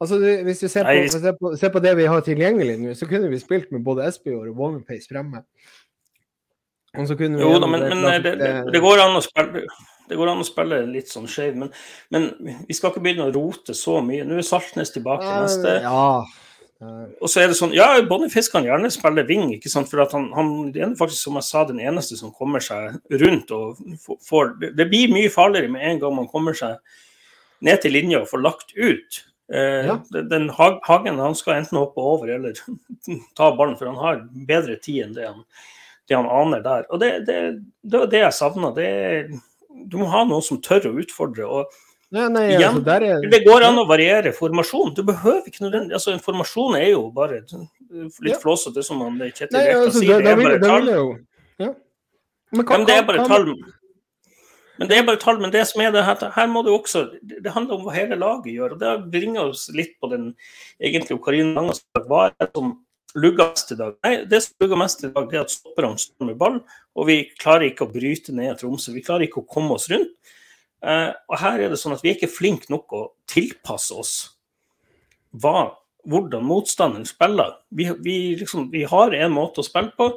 Altså, hvis du ser på, Nei. ser, på, ser på det vi har tilgjengelig nå, så kunne vi spilt med både Espejord og Womanpace fremme. Og så kunne vi Jo da, men, eventuelt men det, det, eh, det går an å spille det går an å spille litt sånn skjev, men, men vi skal ikke begynne å rote så mye. Nå er Saltnes tilbake Ja, neste. Ja. Og så er det sånn, ja, Boniface kan gjerne spille wing, ikke sant? for han, han det er faktisk, som jeg sa, den eneste som kommer seg rundt. og får- det, det blir mye farligere med en gang man kommer seg ned til linja og får lagt ut. Eh, Ja. den, Hagen han skal enten hoppe over eller ta ballen, for han har bedre tid enn det han, det han aner der. Og det, det, det var det jeg savna. Du må ha noen som tør å utfordre. og Nei, nei, Igjen, altså, er det går an å variere formasjon. Du behøver ikke nødvendig, altså Informasjon er jo bare litt flåsete, som han Kjetil Rekdal altså, sier. Det er bare tall. Ja. Men det er bare hva- tall. Men det er bare tall. Men det som er det her, her må det også Det handler om hva hele laget gjør. og Det bringer oss litt på den egentlig Karin Langas Hva er det som lugger mest i dag? Nei, Det som lugger mest i dag, er at stopperne står med ball, og vi klarer ikke å bryte ned Tromsø. Vi klarer ikke å komme oss rundt. Uh, og her er det sånn at vi er ikke flinke nok å tilpasse oss hva, hvordan motstanderen spiller. Vi, vi, liksom, vi har en måte å spille på,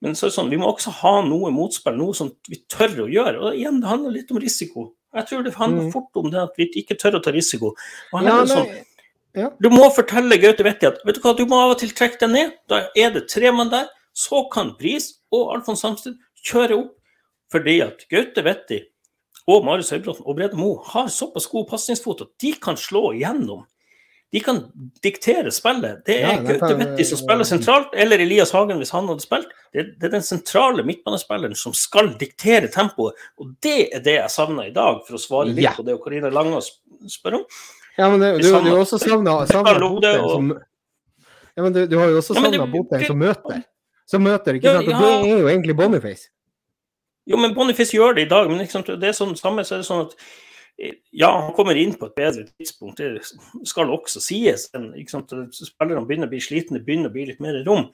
men så er det sånn, vi må også ha noe motspill, noe som vi tør å gjøre. Og igjen, det handler litt om risiko. Jeg tror det handler Mm. fort om det at vi ikke tør å ta risiko. Og her Ja, er det sånn, ja. du må fortelle Gaute Vetti at vet du hva, du må av og til trekke deg ned. Da er det tre mann der. Så kan Bris og Alfons Samsted kjøre opp. Fordi at Gaute Vetti og Marius Høybråten og Brede Moe har såpass god pasningsfot at de kan slå igjennom. De kan diktere spillet. Det er Ja, Vetti som spiller sentralt, eller Elias Hagen hvis han hadde spilt. Det, det er den sentrale midtbanespilleren som skal diktere tempoet. Og det er det jeg savner i dag, for å svare litt Ja. på det Karina Langås spør om. Ja, men det, du, du har også savna Botheim som Ja, men du, du har jo også savna ja, Botheim som møter. Som møter, ikke sant? Og ja. det er jo egentlig Boniface. Jo, men Boniface gjør det i dag. Men det er sånn samme så er det sånn at Ja, han kommer inn på et bedre tidspunkt, det skal også sies. Spillerne begynner å bli slitne, begynner å bli litt mer rom.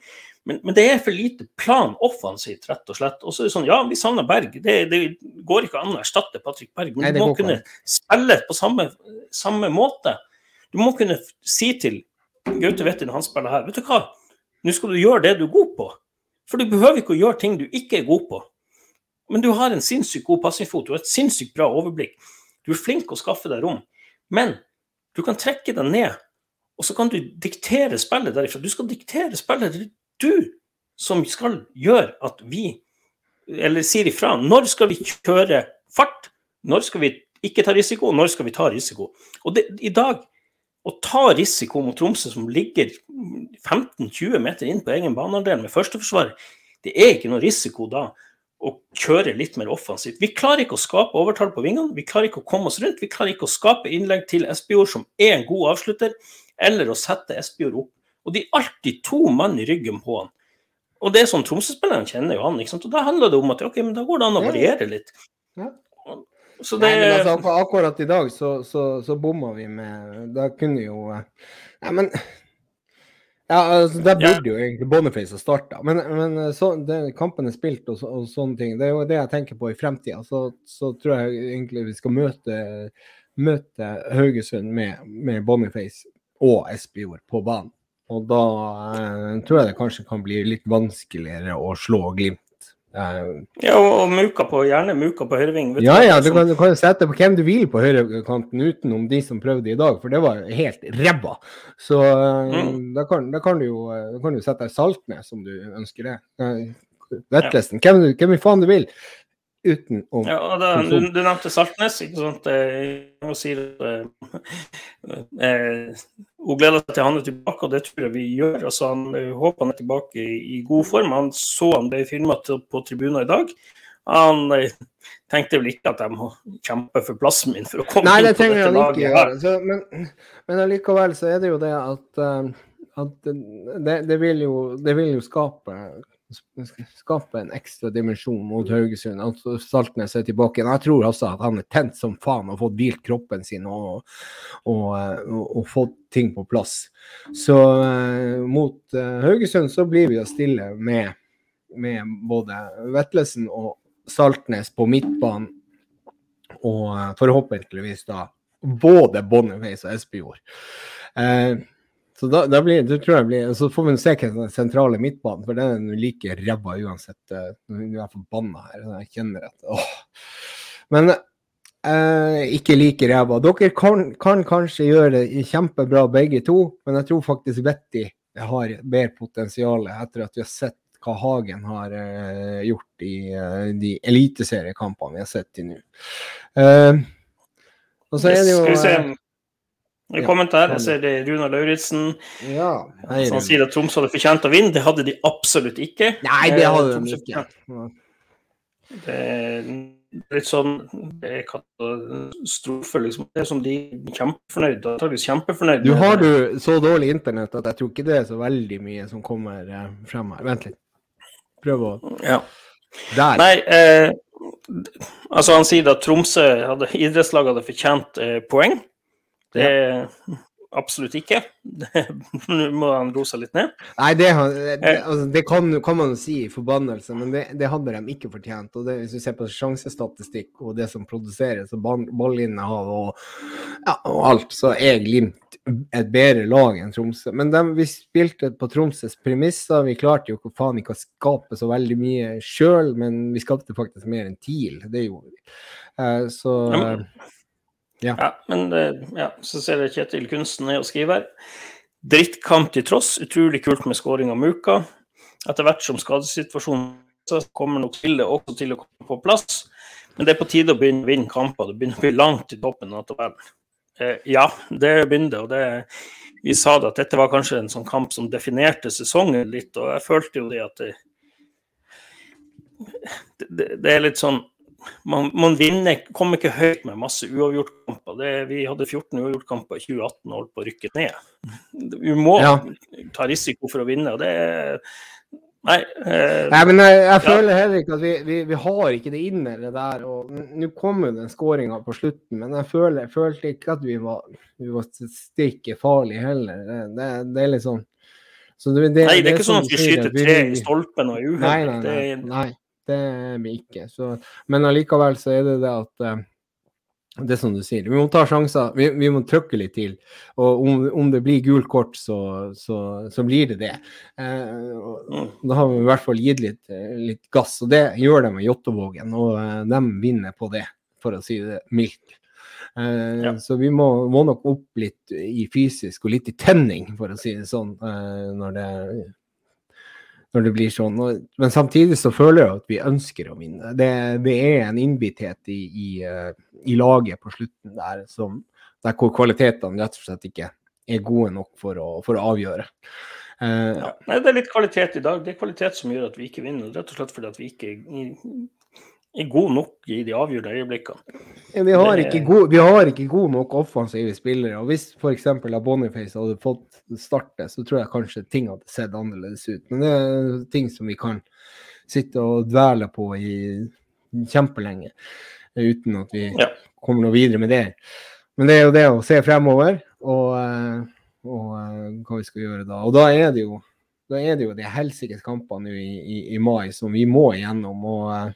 Men, men, det er for lite plan offensivt, rett og slett. Og så er det sånn, ja, vi savner Berg. Det, det, går ikke an å erstatte Patrick Berg. Men Nei, du må kunne spille på samme, samme, måte. Du må kunne si til Gaute Vettin, han spiller her, vet du hva, nå skal du gjøre det du er god på. For du behøver ikke å gjøre ting du ikke er god på. Men du har en sinnssykt god passingfot, du har et sinnssykt bra overblikk. Du er flink å skaffe deg rom. Men du kan trekke deg ned, og så kan du diktere spillet derifra. Du skal diktere spillet du som skal gjøre at vi eller sier ifra. Når skal vi kjøre fart? Når skal vi ikke ta risiko? Når skal vi ta risiko? Og det, i dag, å ta risiko mot Tromsø, som ligger 15-20 meter inn på egen banehalvdel med førsteforsvaret, det er ikke noe risiko da å kjøre litt mer offensivt. Vi klarer ikke å skape overtall på vingene, vi klarer ikke å komme oss rundt. Vi klarer ikke å skape innlegg til Espejord, som er en god avslutter, eller å sette Espejord opp og de er alltid to mann i ryggen på han. Og det er sånn Tromsø-spillerne kjenner jo han. ikke sant? Og Da handler det om at ok, men da går det an å variere litt. Ja. Så det... Nei, men altså, akkurat i dag så, så, så bomma vi med Da kunne jo Nei, men ja, altså, Der burde jo egentlig Boniface ha starta. Men, men så, det, kampen er spilt og, og, sånne ting. Det er jo det jeg tenker på i fremtida. Så, så, tror jeg egentlig vi skal møte, møte Haugesund med, med Boniface og Espejord på banen. Og da eh, tror jeg det kanskje kan bli litt vanskeligere å slå Glimt. Eh, ja, og muka på, gjerne muka på høyreving. Ja, ja, du kan, du kan sette på hvem du vil på høyrekanten utenom de som prøvde i dag, for det var helt ræva. Så eh, mm. da, kan, da, kan, du jo da kan du sette deg med som du ønsker det. Vettlesen, ja. hvem, hvem faen du vil uten å ja, da, du, du, nevnte Saltnes. ikke sant? Jeg må si det. Eh, hun gleder seg til han er tilbake, og det tror jeg vi gjør. Altså, han eh, håper han er tilbake i, i god form. Han så han ble filma på tribunen i dag. Han eh, tenkte vel ikke at jeg må kjempe for plassen min for å komme Nei, inn på dette laget. Ikke, så, men, men allikevel så er det jo det at, at det, det, vil jo, det vil jo skape skape en ekstra dimensjon mot Haugesund. Altså Saltnes er tilbake igjen. Jeg tror også at han er tent som faen og fått hvilt kroppen sin og, og, og, og, fått ting på plass. Så uh, mot uh, Haugesund så blir vi å stille med, med både Vetlesen og Saltnes på midtbanen. Og uh, forhåpentligvis da både Boniface og Espejord. Uh, så da, da, blir, det tror jeg blir, så får vi se hva den sentrale midtbanen, for den er like ræva uansett. Eh, nå er forbanna her. Jeg kjenner at åh. Men eh, ikke like ræva. Dere kan, kan, kanskje gjøre det kjempebra begge to, men jeg tror faktisk Vetti har mer potensial etter at vi har sett hva Hagen har eh, gjort i eh, de eliteseriekampene vi har sett til nå. Eh, og så er det jo i ja, kommentar jeg ser det Runar Lauritzen ja, som sier at Troms hadde fortjent å vinne. Det hadde de absolutt ikke. Nei, det hadde de ikke. Det er litt sånn Det er katastrofe, liksom. Det er som de er kjempefornøyd. Antakeligvis kjempefornøyd. Du har du så dårlig internett at jeg tror ikke det er så veldig mye som kommer eh, frem her. Vent litt. Prøv å Ja. Der. Nei, eh, altså han sier at Tromsø hadde, idrettslaget hadde fortjent eh, poeng. Det er absolutt ikke. Nå må han roe seg litt ned. Nei, det, det, eh. altså, det kan, kan, man si i forbannelse, men det, det, hadde de ikke fortjent. Og hvis du ser på sjansestatistikk og det som produseres, og ballinnehav og, ja, og alt, så er Glimt et bedre lag enn Tromsø. Men de, vi spilte på Tromsøs premisser. Vi klarte jo faen ikke å skape så veldig mye sjøl, men vi skapte faktisk mer enn TIL. Det gjorde vi. Uh, så ja, ja. ja men ja, så ser jeg Kjetil Kunsten er å skrive her. Drittkamp til tross, utrolig kult med skåring av Muka. Etter hvert som skadesituasjonen kommer nok spillet også til å komme på plass. Men det er på tide å begynne å vinne kamper. Det begynner å bli langt i toppen av tabellen. Eh, ja, det begynner det. Og det, vi sa det at dette var kanskje en sånn kamp som definerte sesongen litt. Og jeg følte jo det at det, det, det er litt sånn man, man vinner, kommer ikke høyt med masse uavgjortkamper. Vi hadde 14 uavgjortkamper i 2018 og holdt på å rykke ned. Vi må ja. ta risiko for å vinne. og det Nei, eh, Nei, men jeg, jeg føler heller ikke at vi, vi, vi har ikke det inne det der. og Nå kom jo den skåringa på slutten, men jeg føler, jeg følte ikke at vi var, vi var stikke farlige heller. Det, det, det er litt sånn så det, det, nei, det er ikke sånn at vi skyter tre i stolpen og er uheldige. nei, nei, nei, det er vi ikke. Så, men allikevel så er det det at eh, det er som du sier, vi må ta sjanser, vi, vi må trykke litt til. Og om, om det blir gult kort, så, så, så blir det det. Eh, og, da har vi i hvert fall gitt litt, eh, litt gass, og det gjør de med Jåttåvågen. Og eh, de vinner på det, for å si det mildt. Eh, Ja. Så vi må, må nok opp litt i fysisk og litt i tenning, for å si det sånn, når det når det blir sånn. Men samtidig så føler jeg at vi ønsker å vinne. Det, det er en innbitthet i, i, eh, i laget på slutten der, som, der hvor kvalitetene rett og slett ikke er gode nok for å, for å avgjøre. Uh, Ja. Nei, det er litt kvalitet i dag. Det er kvalitet som gjør at vi ikke vinner. Rett og slett fordi at vi ikke er, god nok i de avgjørende øyeblikkene. vi, har det- god, vi har ikke gode nok offensive spillere. og Hvis f.eks. Boniface hadde fått starte, så tror jeg kanskje ting hadde sett annerledes ut. Men det er ting som vi kan sitte og dvele på i kjempelenge uten at vi Ja. kommer noe videre med det. Men det er jo det å se fremover og, eh, og eh, hva vi skal gjøre da. Og da er det jo da er det jo de helsikes kampene i, i, i mai som vi må igjennom. og eh,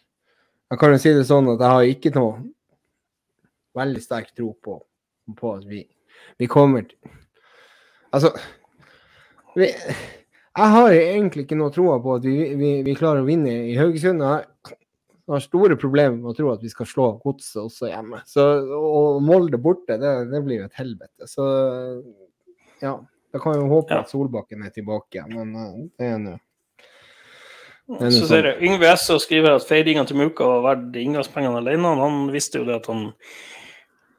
jeg kan jo si det sånn at jeg har ikke noe veldig sterk tro på, på at vi, vi kommer til Altså vi, Jeg har egentlig ikke noe tro på at vi, vi, vi klarer å vinne i Haugesund. Jeg har store problemer med å tro at vi skal slå Godset også hjemme. Så, og Molde borte, det, det blir jo et helvete. Så ja. Da kan vi håpe at Solbakken er tilbake, men eh, det er nå Så ser jeg Yngve S. skriver at feiringa til Muka var verdt inngangspengene alene. Han visste jo det at han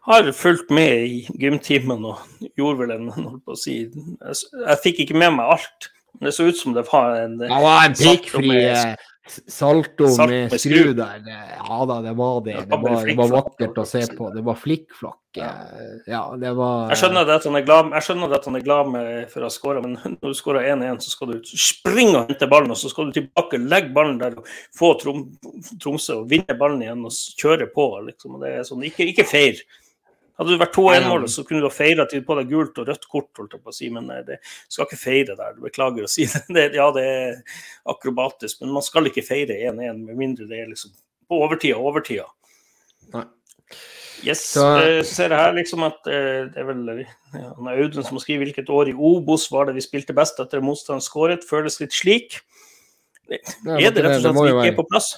har fulgt med i gymtimen og gjorde vel en holdt på å si Jeg, jeg fikk ikke med meg alt. Men det så ut som det var en Det en Salto prikkfri med- eh, salto med med skru der. Ja da, det var det. Det var, det var vakkert å se på. Det var flikkflakk. Ja, det var Jeg skjønner at han er glad, jeg skjønner at han er glad med for å ha skåra, men når du skårer 1-1, så skal du springe og hente ballen, og så skal du tilbake, legge ballen der og få Trom, Tromsø og vinne ballen igjen og kjøre på. Liksom. Det er sånn, ikke, ikke feir. Hadde det vært 2-1-mål, så kunne du ha feira til på deg gult og rødt kort, holdt jeg på å si, men eh, det skal ikke feire der. Beklager å si det. det. Ja, det er akrobatisk, men man skal ikke feire 1-1 med mindre det er liksom på overtida overtida. Nei. Yes, Så- eh, så ser jeg her liksom at eh, det er vel ja, er Audun som skriver hvilket år i Obos var det vi spilte best etter motstanderen skåret. Føles litt slik. det Er det rett og slett at vi ikke er på plass?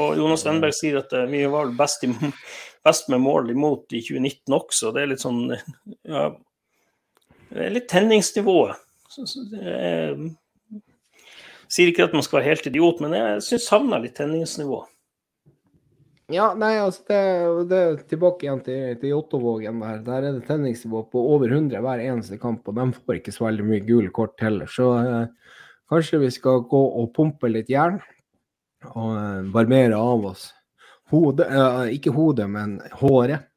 Og Jonas Stenberg sier at eh, vi var best, i, best med mål imot i 2019 også. Det er litt sånn ja, Det er litt tenningsnivået. Er- Sier ikke at man skal være helt idiot, men jeg syns savner litt tenningsnivå. Ja, nei, altså det, det er tilbake igjen til, til Jåttåvågen der. Der er det tenningsnivå på over 100 hver eneste kamp, og de får ikke så veldig mye gule kort heller. Så eh, kanskje vi skal gå og pumpe litt jern og eh, barbere av oss hodet, uh, ikke hodet, men håret.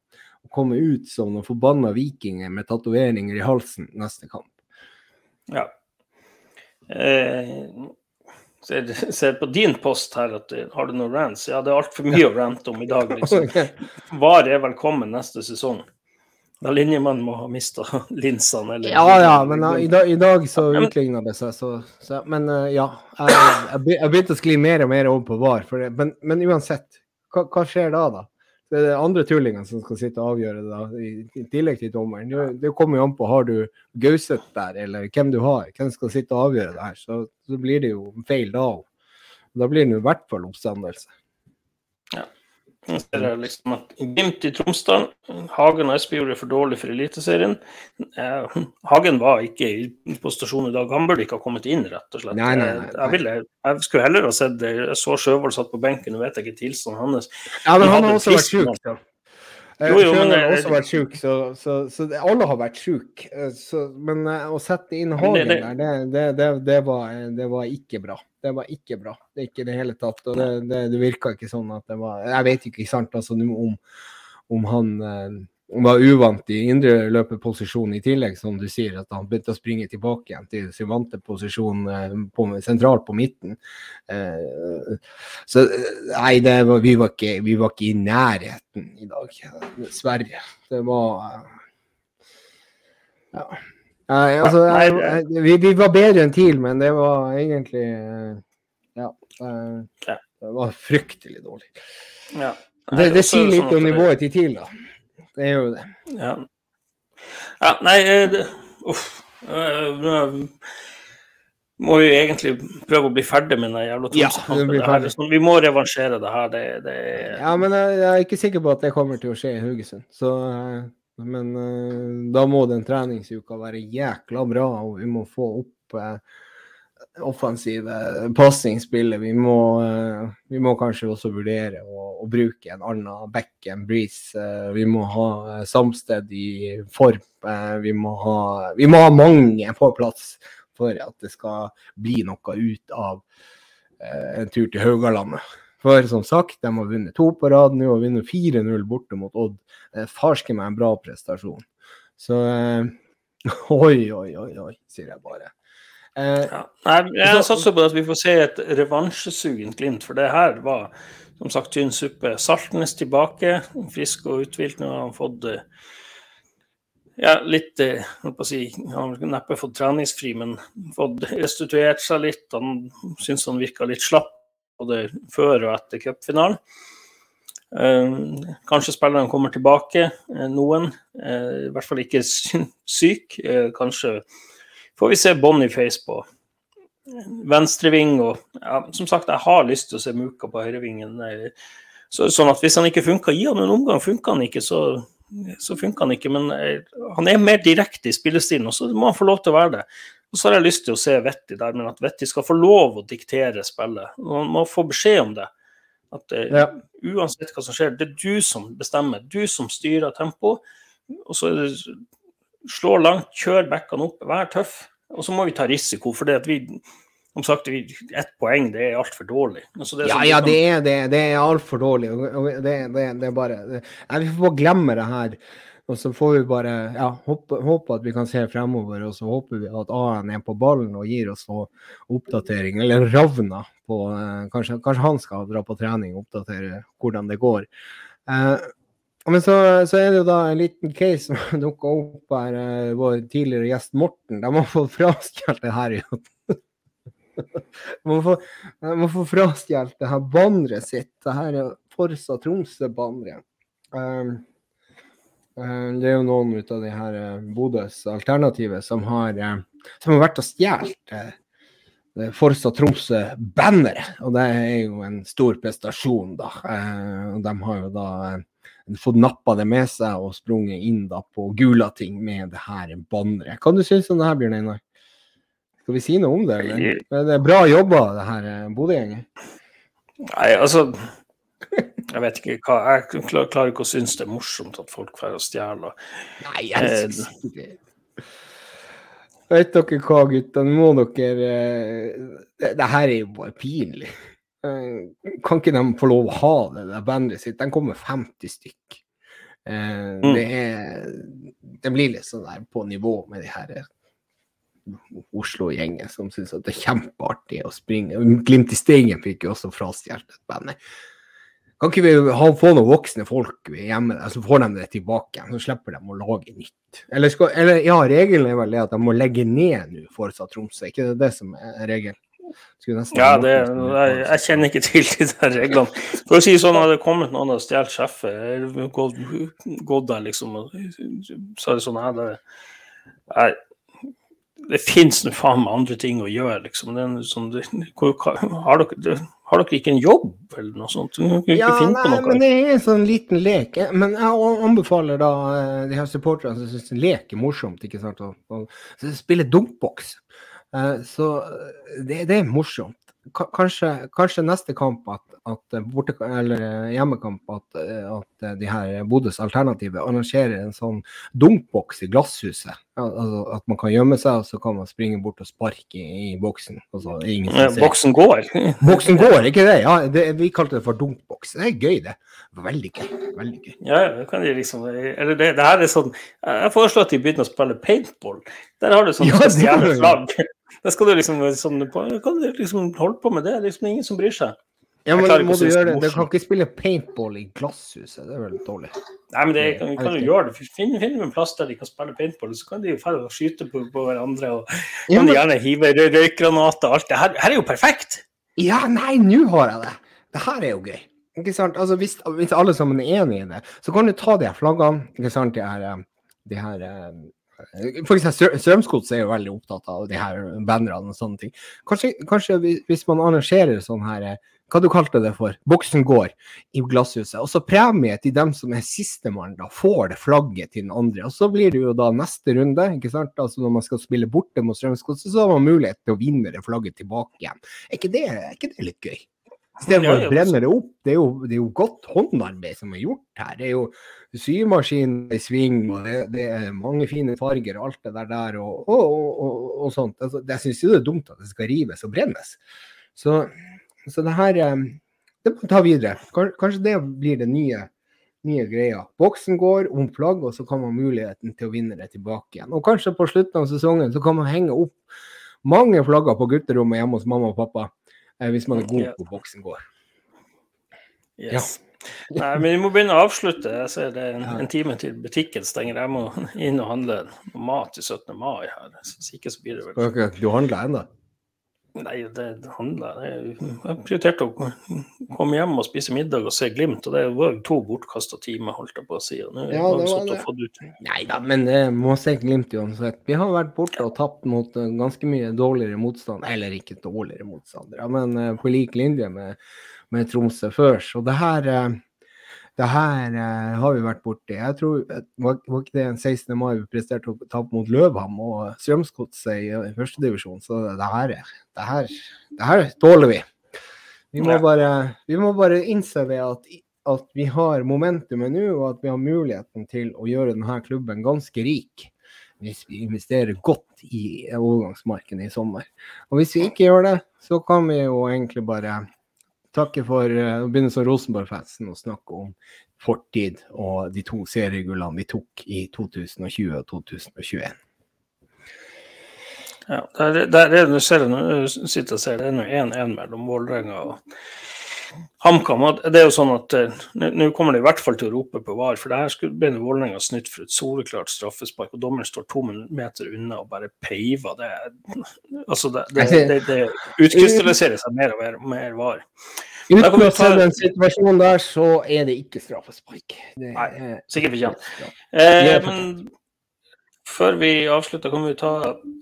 Og komme ut som noen forbanna vikinger med tatoveringer i halsen neste kamp. Ja. Eh, ser, ser på din post her at eh, har du noen rants? Ja, det er altfor mye å rante om i dag. Liksom. VAR er velkommen neste sesong. Da linjemannen må ha mista linsene. Eller, Ja, ja, men uh, i, dag, i dag så utligna det seg, så, så Men uh, ja. Jeg, jeg, begynte å skli mer og mer over på VAR. Det, men, men uansett, hva, skjer da, da? Det er det andre tullingene som skal sitte og avgjøre det, da, i, tillegg til dommeren. Det, kommer jo an på har du Gauseth der, eller hvem du har. Hvem skal sitte og avgjøre det her? Så, så blir det jo feil da òg. Da blir det i hvert fall oppstandelse. Jeg ser liksom at Glimt i Tromsdal, Hagen og Espejord er for dårlig for Eliteserien. Eh, Hagen var ikke på stasjonen i dag, han burde ikke ha kommet inn, rett og slett. Nei, nei, nei, Jeg, ville, jeg skulle heller ha sett det. Jeg så Sjøvold satt på benken, nå vet jeg ikke tilstanden hans. Ja, men han har også vært sjuk, da. Eh, Jo, jo, men har også vært sjuk, så, så, så alle har vært sjuke. Men eh, å sette inn Hagen det- der, det, det, det, var, det var ikke bra. Det var ikke bra. Det er ikke det hele tatt. Og det, det, det virka ikke sånn at det var Jeg vet ikke sant, altså, om, om han eh, var uvant i indre løpeposisjon i tillegg, som du sier, at han begynte å springe tilbake igjen til sin vante posisjon eh, på, sentralt på midten. Eh, så nei, var, vi, var ikke, vi, var ikke, i nærheten i dag, dessverre. Det var ja. Nei, altså, jeg, jeg, vi, vi, var bedre enn TIL, men det var egentlig Ja. Det var fryktelig dårlig. Ja. Det, det sier litt om nivået til TIL, da. Det gjør jo det. Ja. ja nei eh, det, Uff. nå må vi egentlig prøve å bli ferdig med den jævla Tromsø-kampen. Ja, sånn, vi må revansjere det her. Det, det... Ja, men jeg, jeg, er ikke sikker på at det kommer til å skje i Haugesund. Så, men uh, da må den treningsuka være jækla bra, og vi må få opp uh, offensive pasningsspillet. Vi, uh, vi må kanskje også vurdere å å bruke en annen back enn Breeze. Uh, vi må ha uh, Samsted i form. Vi må ha, vi må ha mange på plass for at det skal bli noe ut av en tur til Haugalandet. For som sagt, de har vunnet to på rad nå og vinner 4-0 borte mot Odd. Er farske meg en bra prestasjon. Så oi, oi, oi, oi, sier jeg bare. Eh, ja. Jeg, jeg satser på at vi får se et revansjesugent Glimt, for det her var som sagt tynn suppe. Saltnes tilbake, frisk og uthvilt. Nå har han fått eh, ja, litt eh, jeg si, Han har neppe fått treningsfri, men fått restituert seg litt. Han syns han virka litt slapp både før og etter cupfinalen. Uh, kanskje spillerne kommer tilbake, uh, noen. Uh, I hvert fall ikke syk. kanskje får vi se Boniface på venstreving og ja, Som sagt, jeg har lyst til å se Muka på høyrevingen. Så, sånn at hvis han ikke funker, gi han en omgang. Funker han ikke, så, så funker han ikke. Men eh, han er mer direkte i spillestilen, og så må han få lov til å være det. Og så har jeg lyst til å se Vetti der, men at Vetti skal få lov å diktere spillet. Han må få beskjed om det. At eh, ja. uansett hva som skjer, det er du som bestemmer. Du som styrer tempoet. Og så slå langt, kjør bekkene opp, vær tøff. Og så må vi ta risiko, for det at vi som sagt, ett poeng det er altfor dårlig. Altså, det er ja, ja, det er det. Det er altfor dårlig. Det, det, det, er bare det. Vi får bare glemme det her. Og så får vi bare ja, håpe, håpe, at vi kan se fremover, og så håper vi at A-en er på ballen og gir oss oppdatering. Eller Ravna. På, eh, kanskje, kanskje, han skal dra på trening og oppdatere hvordan det går. Eh, men så, så, er det jo da en liten case som dukka opp her. Uh, vår tidligere gjest Morten. De har fått frastjålet det her. Må få, få frastjålet det her banneret sitt. Det her er Forsa Tromsø-banneret. Um, uh, det er jo noen ut av de her uh, Bodøs alternativet som har, som har vært og stjålet Forsa Tromsø-banneret. Og det er jo en stor prestasjon, da. og de har jo da fått nappa det med seg og sprunget inn da på Gulating med det her banneret. Hva du synes om det her, Bjørn Einar? Skal vi si noe om det, eller? Det er bra jobba, det her eh, Bodø-gjengen? Nei, altså Jeg vet ikke hva Jeg klarer ikke å synes det er morsomt at folk drar og stjeler. Nei, jeg eh, synes ikke det. Vet dere hva, gutta? Nå må dere eh, det, det her er jo bare pinlig. Kan ikke de få lov å ha det der bandet sitt? De kommer 50 stykk. Mm. Det, er, det blir litt sånn der på nivå med de her Oslo-gjengen som syns det er kjempeartig å springe. Glimt i Steigen fikk jo også frastjålet bandet. Kan ikke vi ha, få noen voksne folk hjemme, så får de det tilbake Så slipper de å lage nytt. Eller, skal, eller ja, regelen er vel det at de må legge ned nå Forsa Tromsø. ikke det det som er regelen? Ja, det, jeg, jeg, kjenner ikke til de der reglene. For å si sånn, hadde det kommet noen og stjålet sjefet, gått, der liksom og så er det sånn her det, jeg, det fins nå faen meg andre ting å gjøre, liksom. Sånn, det, har, dere, har, dere, ikke en jobb eller noe sånt? ja, nei, men det er en sånn liten lek. Men jeg anbefaler da eh, de her supporterne som syns lek er morsomt, ikke sant, å spille dunkboks. Eh, så eh, det, det, er morsomt. Kanskje, kanskje, neste kamp, at, at borte, eller eh, hjemmekamp, at, at de her Bodøs alternativet arrangerer en sånn dunkboks i glasshuset. Altså, at man kan gjemme seg, og så kan man springe bort og sparke i, i boksen. Altså, ja, boksen går? boksen går, ikke det? Ja, det, vi kalte det for dunkboks. Det er gøy, det. Veldig gøy. Veldig gøy. Ja, det kan de liksom Eller det, det her er sånn Jeg foreslår at de begynner å spille paintball. Der har du sånn Ja, stjerneflagg. Der skal du liksom sånn, kan du liksom holde på med det. Det er liksom ingen som bryr seg. Ja, men må du gjøre det? Du kan ikke spille paintball i glasshuset. Det er vel dårlig. Nei, men det kan, kan jo gjøre det. Finn, finn en plass der de kan spille paintball, så kan de jo og skyte på, på hverandre. Og Ja, kan de gjerne hive rø- røykgranater og alt det her. Her er jo perfekt! ja nei, nå har jeg det. Det her er jo gøy. Ikke sant? Altså, hvis, hvis alle sammen er enig i det, så kan du ta de her flaggene. Ikke sant? De her, eh, de her eh, Strømsgods er jo veldig opptatt av de her bannerne og sånne ting. Kanskje, kanskje hvis- hvis man arrangerer sånn her eh, hva du kalte det for, Boksen går i glasshuset. Og så premie til dem som er sistemann, da får det flagget til den andre. Og så blir det jo da neste runde, ikke sant. Altså når man skal spille borte mot Strømsgodset, så har man mulighet til å vinne det flagget tilbake igjen. Er ikke det, er ikke det litt gøy? Istedenfor for å brenne det opp. Det er, jo, det er jo godt håndarbeid som er gjort her. Det er jo symaskin i sving, og det, det er mange fine farger og alt det der, der og, og, og, og sånt. Altså, jeg syns jo det er dumt at det skal rives og brennes. Så, så det her eh, Det må vi ta videre. Kanskje det blir det nye, nye greia. Boksen går om flagg, og så kan man ha muligheten til å vinne det tilbake igjen. Og kanskje på slutten av sesongen så kan man henge opp mange flagger på gutterommet hjemme hos mamma og pappa, eh, hvis man er god på boksen går. Yes. Nei, men vi må begynne å avslutte. Jeg ser det er en, en time til butikken stenger. Jeg må inn og handle mat til 17. mai her. Hvis ikke så blir det vel du handler ennå? Nei, det, er- Jeg prioriterte å komme hjem og spise middag og se Glimt, og det var to bortkasta timer, holdt jeg på å si. Nå Ja, det var det. Nei da, men det må se Glimt uansett. Vi har vært borte og tapt mot eh, ganske mye dårligere motstand, eller ikke dårligere motstandere, men eh, på lik linje med, med Tromsø før. Så det her, eh, det her eh, har vi vært borti. Jeg tror, eh, var, var ikke det en 16. mai vi presterte å tape mot Løvham og Strømsgodset i, i førstedivisjon, så det her, er- det her, det her tåler vi. Vi må, bare, vi må bare innse det at, at vi har momentumet nå, og at vi har muligheten til å gjøre denne klubben ganske rik. Hvis vi investerer godt i overgangsmarkedet i sommer. Og hvis vi ikke gjør det, så kan vi jo egentlig bare takke for Nå å begynne som Rosenborg-fansen å snakke om fortid og de to seriegullene vi tok i 2020 og 2021. Ja, der, der er det, ser jeg, nå sitter og ser, det er nå 1-1 mellom Vålerenga og HamKam. Det er jo sånn at eh, Nå kommer de i hvert fall til å rope på VAR, for det her skulle ble Vålerenga snytt for et soleklart straffespark, og dommeren står to meter unna og bare peiver. Det, altså det, det, det, det utkrystalliserer seg mer og mer, mer VAR. Uten å se den situasjonen der, så er det ikke straffespark. Det Nei, er- Sikkert ikke. Ja. Eh, men før vi avslutter, kan vi ta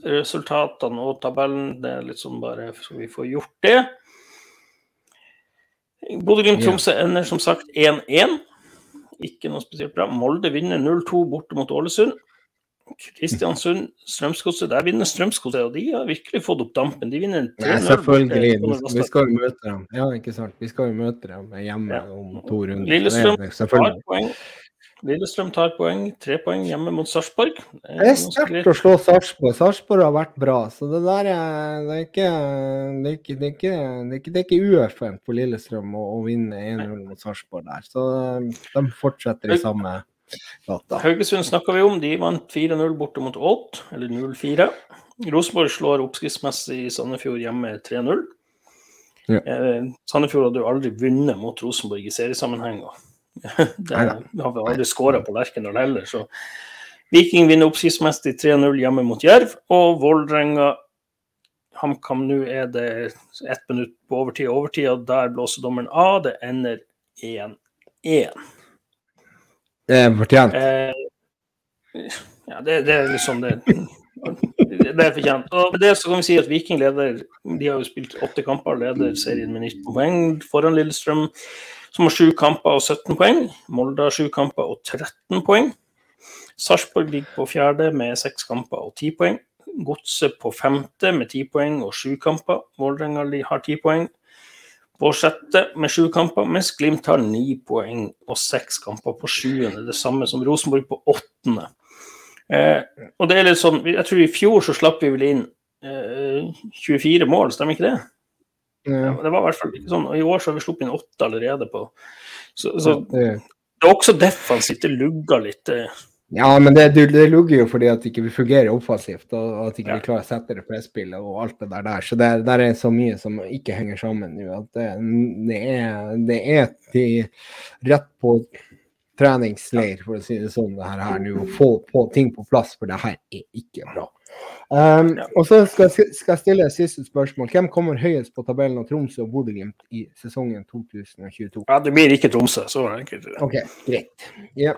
resultatene og tabellen. Det er litt sånn bare så vi får gjort det. Bodø-Glimt-Tromsø ender som sagt 1-1. Ikke noe spesielt bra. Molde vinner 0-2 borte mot Ålesund. Kristiansund, Strømsgodset. Der vinner Strømsgodset, og de har virkelig fått opp dampen. De vinner 3-0. Nei, selvfølgelig. Vi, skal jo møte dem. Ja, ikke sant. Vi skal jo møte dem hjemme Ja. om to runder. Lillestrøm selvfølgelig. poeng. Lillestrøm tar poeng. Tre poeng hjemme mot Sarpsborg. Det er Det er sterkt å slå Sarpsborg. Sarpsborg har vært bra, så det der er Det er ikke Det er ikke, det er ikke, det er ikke, er ikke ueffent for Lillestrøm å, å vinne 1-0 mot Sarpsborg der. Så um, de fortsetter i samme gata. Haugesund snakka vi om. De vant 4-0 borte mot Odd, eller 0-4. Rosenborg slår oppskriftsmessig Sandefjord hjemme 3-0. Ja. Eh, Sandefjord hadde jo aldri vunnet mot Rosenborg i seriesammenheng. det har vi aldri skåra på Lerkendal heller, så Viking vinner oppsiktsmessig 3-0 hjemme mot Jerv. Og Vålerenga HamKam nå er det ett minutt på overtid. Overtid, og der blåser dommeren av. Det ender 1-1. Det er fortjent. Eh, ja, det, det er liksom det. Det er fortjent. Og med det så kan vi si at Viking leder De har jo spilt åtte kamper, leder serien med 19 poeng foran Lillestrøm, som har sju kamper og 17 poeng. Molde har sju kamper og 13 poeng. Sarpsborg ligger på fjerde med seks kamper og ti poeng. Godset på femte med ti poeng og sju kamper. Vålerenga har ti poeng på sjette med sju kamper, mens Glimt har ni poeng og seks kamper på sjuende. Det samme som Rosenborg på åttende. Eh, og det er litt sånn, Jeg tror i fjor så slapp vi vel inn eh, 24 mål, stemmer ikke det? Ja, det var i hvert fall ikke sånn. Og I år så har vi sluppet inn åtte allerede på Så, så Det, er også defensivt. Det lugger litt. eh. ja, men det, det, lugger jo fordi at ikke fungerer offensivt, og at ikke Ja. vi klarer å sette det presspillet og alt det der. Så det, der er så mye som ikke henger sammen nå. At det, det er, det er til, rett på treningsleir, for å si det sånn, det her, her nå. Å få, få ting på plass, for det her er ikke bra. Um. Og så skal, skal jeg stille et siste spørsmål. Hvem kommer høyest på tabellen av Tromsø og Bodø-Glimt i sesongen 2022? Ja, det blir ikke Tromsø. Så enkelt. er. OK, greit. Ja,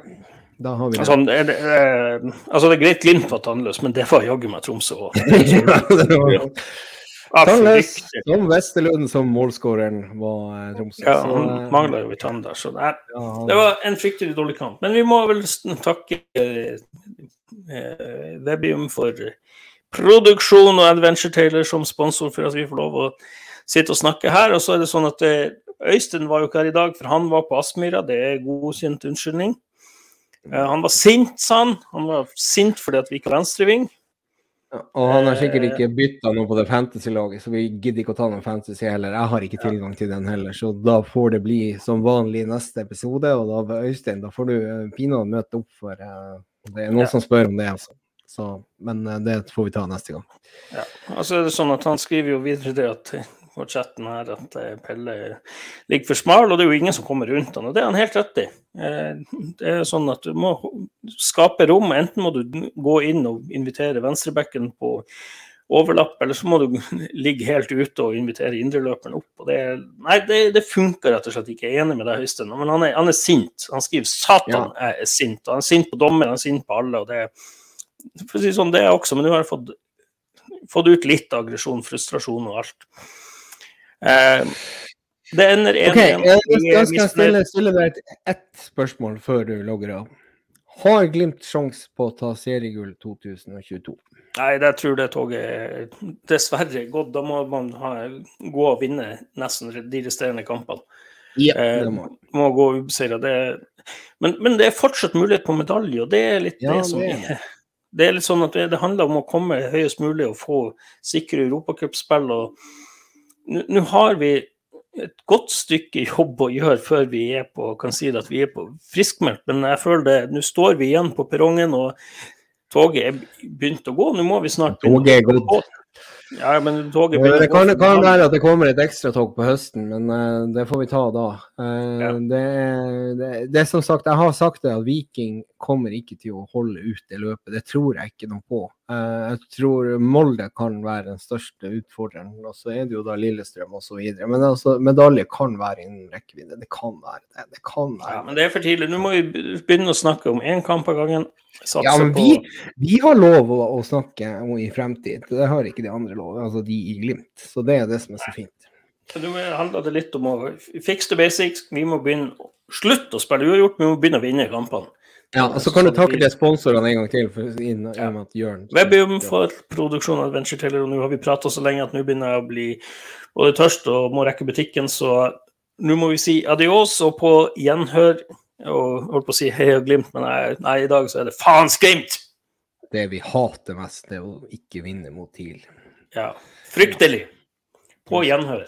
da har vi det. Altså, det, er, eh, altså, det er greit Glimt var tannløs, men det var jaggu meg Tromsø òg. Tannløs som Westerlund som målskåreren var eh, Tromsø. Ja, Så, han eh, mangla jo ei tann der, så det, er, det var en fryktelig dårlig kamp. Men vi må vel takke eh, Webium for produksjon og Adventure Taylor som sponsor for at vi får lov å sitte og snakke her. Og så er det sånn at eh, Øystein var jo ikke her i dag, for han var på Aspmyra. Det er godkjent unnskyldning. Eh, han var sint, sa han. Han var sint fordi at vi ikke har venstreving. Og han har sikkert ikke bytta noe på det fantasy-laget, så vi gidder ikke å ta noen fantasy heller. Jeg har ikke tilgang til den heller, så da får det bli som vanlig neste episode. Og da, Øystein, da får du eh, pinadø møte opp for uh, Det er noen Ja. som spør om det, altså. Så, men eh, det får vi ta neste gang. Ja. altså er det sånn at han skriver jo videre det at på chatten her at eh, Pelle ligger for smal, og det er jo ingen som kommer rundt han, og det er han helt rett i. Eh, Det er sånn at du må skape rom, enten må du gå inn og invitere venstrebekken på overlapp, eller så må du ligge helt ute og invitere indreløperen opp. Og det, er- nei, det, det funker rett og slett ikke. Jeg er enig med deg, Øystein, men han er, han er sint. Han skriver 'Satan, jeg er sint'. Og han er sint på dommeren, han er sint på alle. og det for å si sånn, det er jeg også, men nå har jeg fått fått ut litt aggresjon, frustrasjon og alt. Eh, det ender 1-1. OK, eh, Vi da er skal jeg stille, stille deg et, ett spørsmål før du logger av. Har Glimt sjanse på å ta seriegull 2022? Nei, jeg tror det toget er dessverre gått. Da må man ha, gå og vinne nesten de resterende kampene. Ja, Eh, det må Må gå ubeseira. Men, men det er fortsatt mulighet på medalje, og det er litt Ja, det som det er det. er litt sånn at det, handler om å komme høyest mulig og få sikre europacupspill. nå har vi et godt stykke jobb å gjøre før vi er på kan si det at vi er på friskmeldt, men jeg føler det, nå står vi igjen på perrongen, og toget er begynt å gå. Nå må vi snart Toget er gått. Ja, men toget blir... Det kan, kan være at det kommer et ekstratog på høsten, men uh, det får vi ta da. Uh, Ja. det, det, det er som sagt, Jeg har sagt det at Viking kommer ikke til å holde ut det løpet. Det tror jeg ikke noe på. Uh, jeg tror Molde kan være den største utfordreren. Og så er det jo da Lillestrøm osv. Men altså, medalje kan være innen rekkevidde. Det kan være det. Det kan Ja, men det er for tidlig. Nå må vi begynne å snakke om én kamp av gangen. Ja, men vi, vi har lov å, å snakke om i fremtid. Det har ikke de andre lov, altså de i Glimt. Så det er det som er så fint. Nå handler det litt om å fix the basics. Vi må begynne Slutt å spille uavgjort, vi må begynne å vinne kampene. Ja, og så kan du takke de sponsorene en gang til. For, inn, ja. at Jørn Webium for produksjon av Adventure Taylor, og nå har vi prata så lenge at nå begynner jeg å bli både tørst og må rekke butikken, så nå må vi si adios og på gjenhør. Og holdt på å si heia Glimt, men nei, nei, i dag så er det faens Glimt! Det vi hater mest, det er å ikke vinne mot TIL. Ja. Fryktelig. På gjenhør.